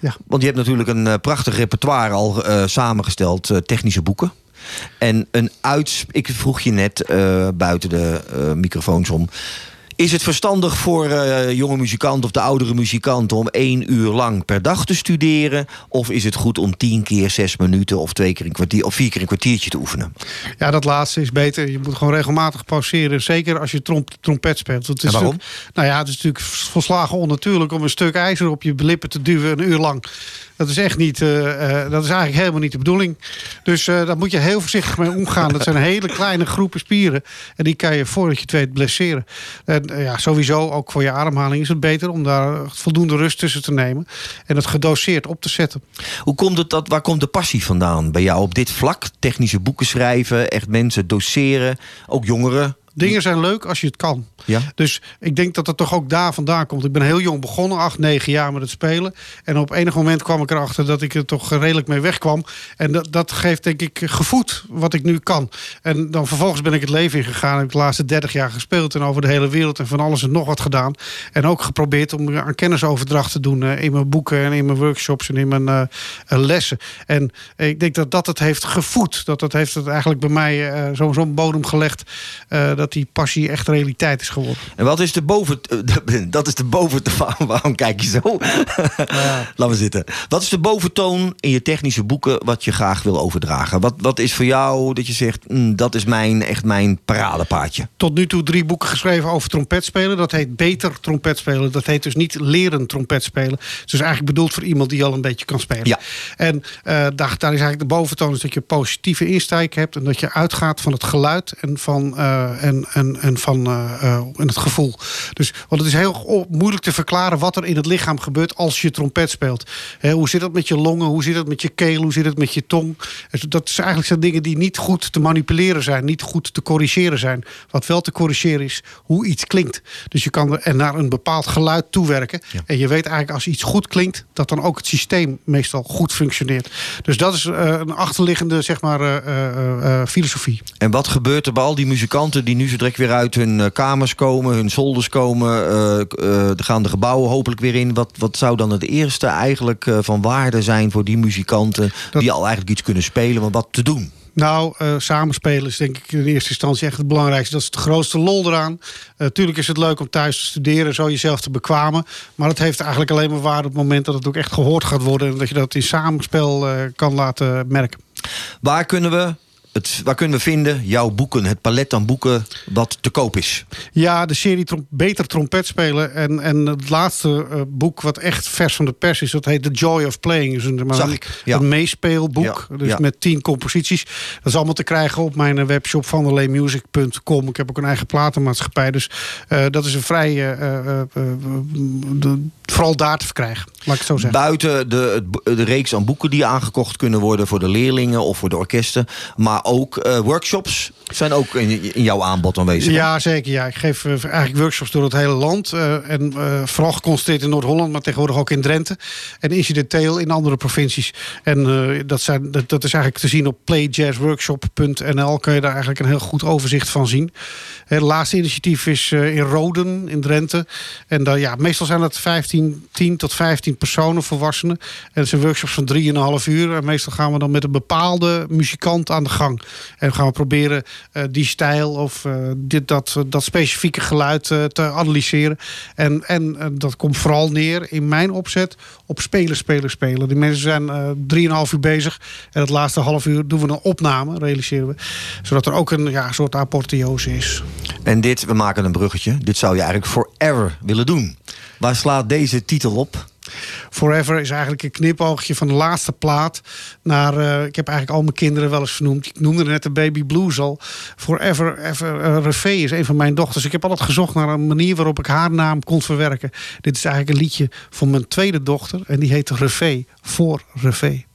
Ja. Want je hebt natuurlijk een eh, prachtig repertoire al eh, samengesteld. eh, technische boeken. En een uits... Ik vroeg je net eh, buiten de eh, microfoons om... Is het verstandig voor eh, jonge muzikanten of de oudere muzikanten... om één uur lang per dag te studeren? Of is het goed om tien keer zes minuten... of, twee keer een kwartier, of vier keer een kwartiertje te oefenen? Ja, dat laatste is beter. Je moet gewoon regelmatig pauzeren. Zeker als je tromp, trompet speelt. Het is waarom? nou ja, het is natuurlijk volslagen onnatuurlijk om een stuk ijzer op je lippen te duwen een uur lang. Dat is echt niet, eh, eh, dat is eigenlijk helemaal niet de bedoeling. Dus eh, daar moet je heel voorzichtig mee omgaan. Dat zijn hele kleine groepen spieren. En die kan je voordat je het weet blesseren. En ja, sowieso, ook voor je ademhaling is het beter om daar voldoende rust tussen te nemen. En het gedoseerd op te zetten. Hoe komt het dat, waar komt de passie vandaan bij jou op dit vlak? Technische boeken schrijven, echt mensen doseren, ook jongeren. Dingen zijn leuk als je het kan. Ja? Dus ik denk dat het toch ook daar vandaan komt. Ik ben heel jong begonnen, acht, negen jaar met het spelen. En op enig moment kwam ik erachter dat ik er toch redelijk mee wegkwam. En dat, dat geeft denk ik gevoed wat ik nu kan. En dan vervolgens ben ik het leven ingegaan. Heb ik de laatste dertig jaar gespeeld en over de hele wereld en van alles en nog wat gedaan. En ook geprobeerd om aan kennisoverdracht te doen eh, in mijn boeken en in mijn workshops en in mijn eh, eh, lessen. En ik denk dat dat het heeft gevoed. Dat dat heeft het eigenlijk bij mij zo- zo'n bodem gelegd. dat die passie echt realiteit is geworden. En wat is de boven... Dat is de boventoon... Waarom kijk je zo? Laat me zitten. Wat is de boventoon in je technische boeken wat je graag wil overdragen? Wat, wat is voor jou dat je zegt, mm, dat is mijn, echt mijn paradepaadje? tot nu toe drie boeken geschreven over trompetspelen. Dat heet Beter Trompetspelen. Dat heet dus niet Leren Trompetspelen. Het is dus eigenlijk bedoeld voor iemand die al een beetje kan spelen. Ja. En eh, daar, daar is eigenlijk de boventoon is dat je positieve insteek hebt. En dat je uitgaat van het geluid en van, eh, en, en, en van en het gevoel. Dus, want het is heel moeilijk te verklaren wat er in het lichaam gebeurt als je trompet speelt. Hoe zit dat met je longen? Hoe zit het met je keel? Hoe zit het met je tong? Dat zijn eigenlijk zijn dingen die niet goed te manipuleren zijn. Niet goed te corrigeren zijn. Wat wel te corrigeren is hoe iets klinkt. Dus je kan er naar een bepaald geluid toewerken. En je weet eigenlijk als iets goed klinkt... dat dan ook het systeem meestal goed functioneert. Dus dat is eh, een achterliggende zeg maar, filosofie. En wat gebeurt er bij al die muzikanten die nu zo direct weer uit hun eh, kamers komen, hun zolders komen, eh, eh, er gaan de gebouwen hopelijk weer in. Wat, wat zou dan het eerste eigenlijk van waarde zijn voor die muzikanten die al eigenlijk iets kunnen spelen, maar wat te doen? Nou, samenspelen is denk ik in eerste instantie echt het belangrijkste. Dat is de grootste lol eraan. Eh tuurlijk is het leuk om thuis te studeren, zo jezelf te bekwamen. Maar het heeft eigenlijk alleen maar waarde op het moment dat het ook echt gehoord gaat worden. En dat je dat in samenspel kan laten merken. Waar kunnen we het, waar kunnen we vinden jouw boeken, het palet aan boeken wat te koop is? Ja, de serie trom Beter Trompet spelen. En, en het laatste eh, boek wat echt vers van de pers is... dat heet The Joy of Playing. Dus een, Zag ik, ja. een meespeelboek. Ja, dus ja. met tien composities. Dat is allemaal te krijgen op mijn eh, webshop vanderleemusic.com. Ik heb ook een eigen platenmaatschappij. Dus eh, dat is een vrij... de- vooral daar te verkrijgen. Laat ik het zo zeggen. Buiten de, de reeks aan boeken die aangekocht kunnen worden voor de leerlingen of voor de orkesten. Maar ook eh, workshops zijn ook in, in jouw aanbod aanwezig. Ja, zeker. Ja. Ik geef eh, eigenlijk workshops door het hele land. eh, en vooral geconcentreerd in Noord-Holland, maar tegenwoordig ook in Drenthe. En incidenteel in andere provincies. En dat, zijn, dat, dat is eigenlijk te zien op playjazzworkshop.nl. Kun je daar eigenlijk een heel goed overzicht van zien. Het laatste initiatief is in Roden in Drenthe. En dan, ja, meestal zijn het 15, 10 tot 15 personen, volwassenen. En zijn workshops van 3,5 uur. En meestal gaan we dan met een bepaalde muzikant aan de gang. En gaan we proberen eh, die stijl of eh, dit, dat, dat specifieke geluid eh, te analyseren. En, en eh, dat komt vooral neer in mijn opzet op spelen, spelen, spelen. Die mensen zijn eh 3,5 uur bezig. En het laatste half uur doen we een opname, realiseren we. Zodat er ook een ja, soort apotheose is. En dit, we maken een bruggetje. Dit zou je eigenlijk forever willen doen. Waar slaat deze titel op? Forever is eigenlijk een knipoogje van de laatste plaat. Naar, eh, ik heb eigenlijk al mijn kinderen wel eens vernoemd. Ik noemde net de Baby Blues al. Forever ever, uh, Refé is een van mijn dochters. Ik heb altijd gezocht naar een manier waarop ik haar naam kon verwerken. Dit is eigenlijk een liedje van mijn tweede dochter. En die heet Refé. Voor Refé.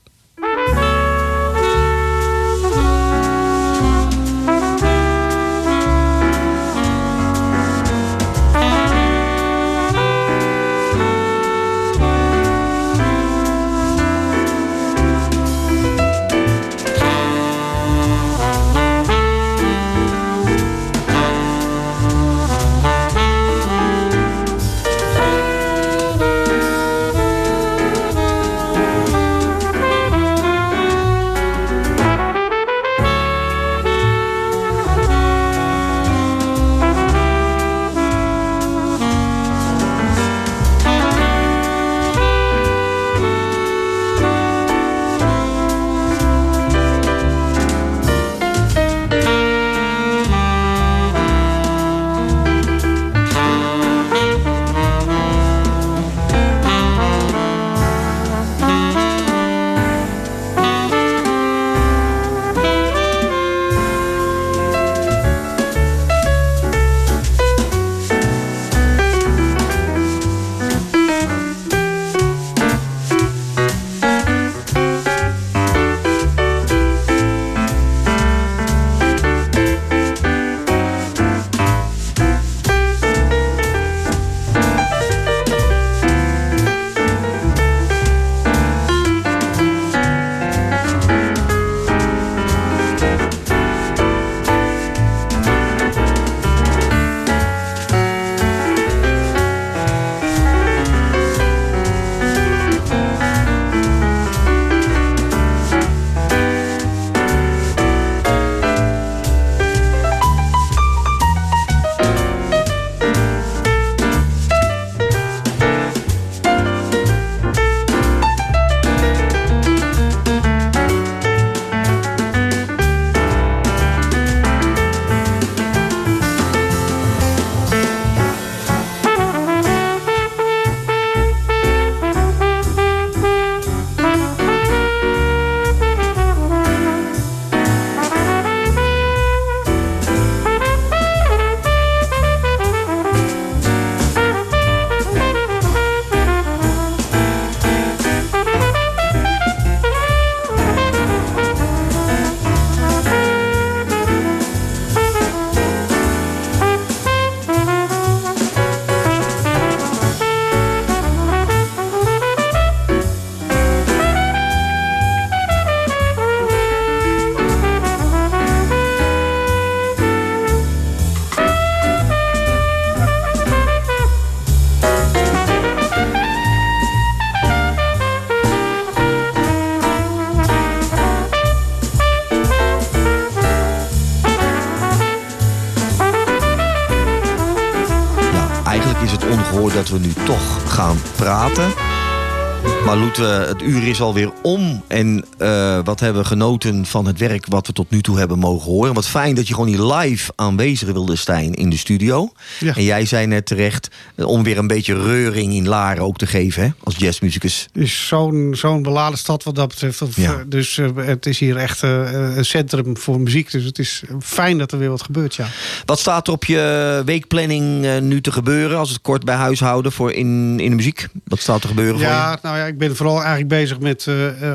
Het uur is alweer om. En eh, wat hebben we genoten van het werk wat we tot nu toe hebben mogen horen. Wat fijn dat je gewoon hier live aanwezig wilde zijn in de studio. Ja. En jij zei net terecht, eh, om weer een beetje reuring in Laren ook te geven, hè, als jazzmuzikus. Het is zo'n zo'n beladen stad wat dat betreft. Ja. eh, Dus eh, het is hier echt een centrum voor muziek. Dus het is fijn dat er weer wat gebeurt, ja. Wat staat er op je weekplanning nu te gebeuren, als het kort bij huis houden voor in, in de muziek? Wat staat er gebeuren voor je? Ja, nou ja, ik ben vooral eigenlijk bezig met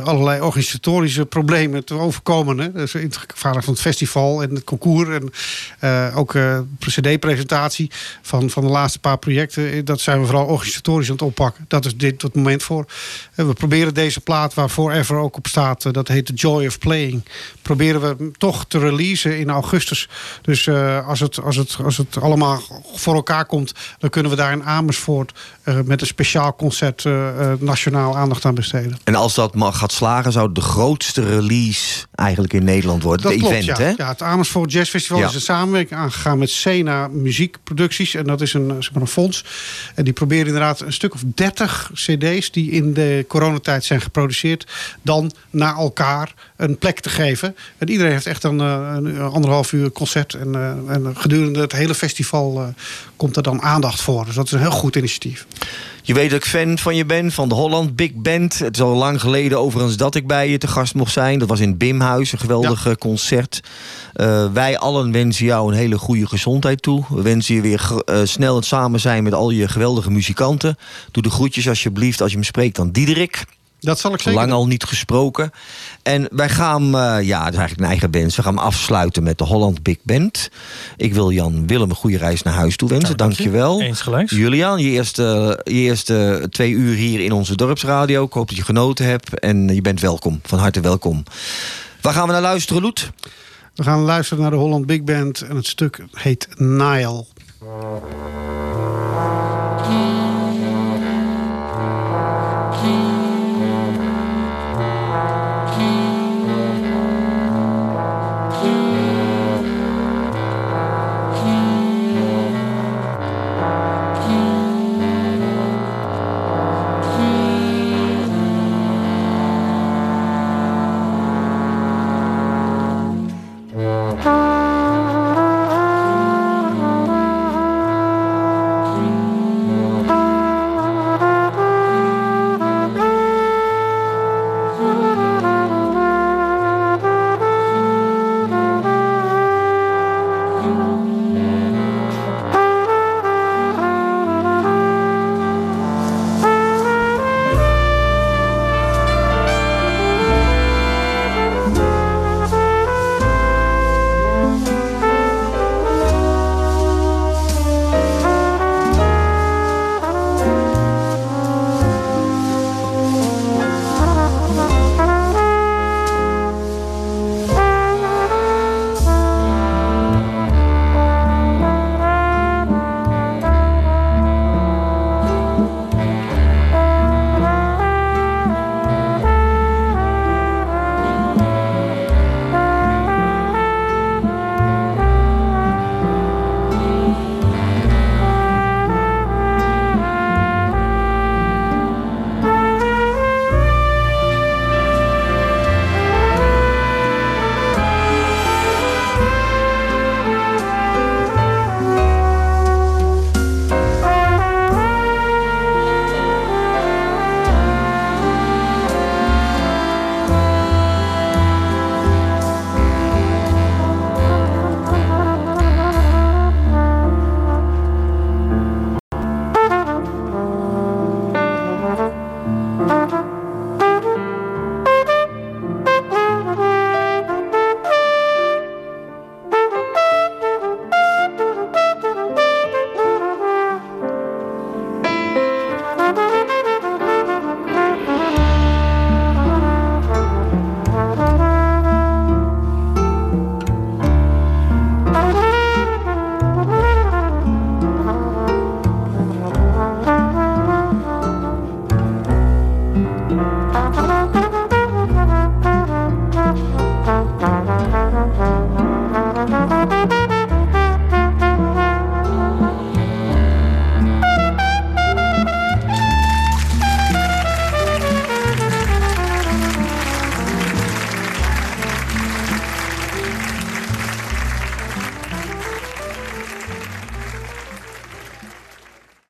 allerlei organisatorische problemen te overkomen. Hè. Dus in het van het festival en het concours. En eh, ook eh cd-presentatie van, van de laatste paar projecten. Eh, Dat zijn we vooral organisatorisch aan het oppakken. Dat is dit het moment voor. We proberen deze plaat waar Forever ook op staat. dat heet The Joy of Playing. Proberen we toch te releasen in augustus. Dus als, het, als, het, als het allemaal voor elkaar komt... dan kunnen we daar in Amersfoort met een speciaal concert nationaal aandacht aan besteden. En als dat mag gaat slagen, zou de grootste release eigenlijk in Nederland worden. Dat het klopt, event, ja. hè? Ja, het Amersfoort Jazz Festival Ja. is een samenwerking aangegaan met Sena Muziekproducties. En dat is een, zeg maar een fonds. En die proberen inderdaad een stuk of 30 cd's die in de coronatijd zijn geproduceerd, dan naar elkaar een plek te geven. En iedereen heeft echt een, eh, een anderhalf uur concert. En, eh, en gedurende het hele festival eh, komt er dan aandacht voor. Dus dat is een heel goed initiatief. Je weet dat ik fan van je ben, van de Holland Big Band. Het is al lang geleden overigens dat ik bij je te gast mocht zijn. Dat was in Bimhuis, een geweldig concert. Wij allen wensen jou een hele goede gezondheid toe. We wensen je weer snel het samen zijn met al je geweldige muzikanten. Doe de groetjes alsjeblieft als je me spreekt aan Diederik. Dat zal ik zeker Lang al niet gesproken. En wij gaan, eh, ja, dat is eigenlijk een eigen band. We gaan afsluiten met de Holland Big Band. Ik wil Jan Willem een goede reis naar huis toe wensen. dank je. dank je wel. Eens gelijks. Julian, je eerste, je eerste twee uur hier in onze dorpsradio. Ik hoop dat je genoten hebt. En je bent welkom. Van harte welkom. Waar gaan we naar luisteren, Loet? We gaan luisteren naar de Holland Big Band. En het stuk heet Nile.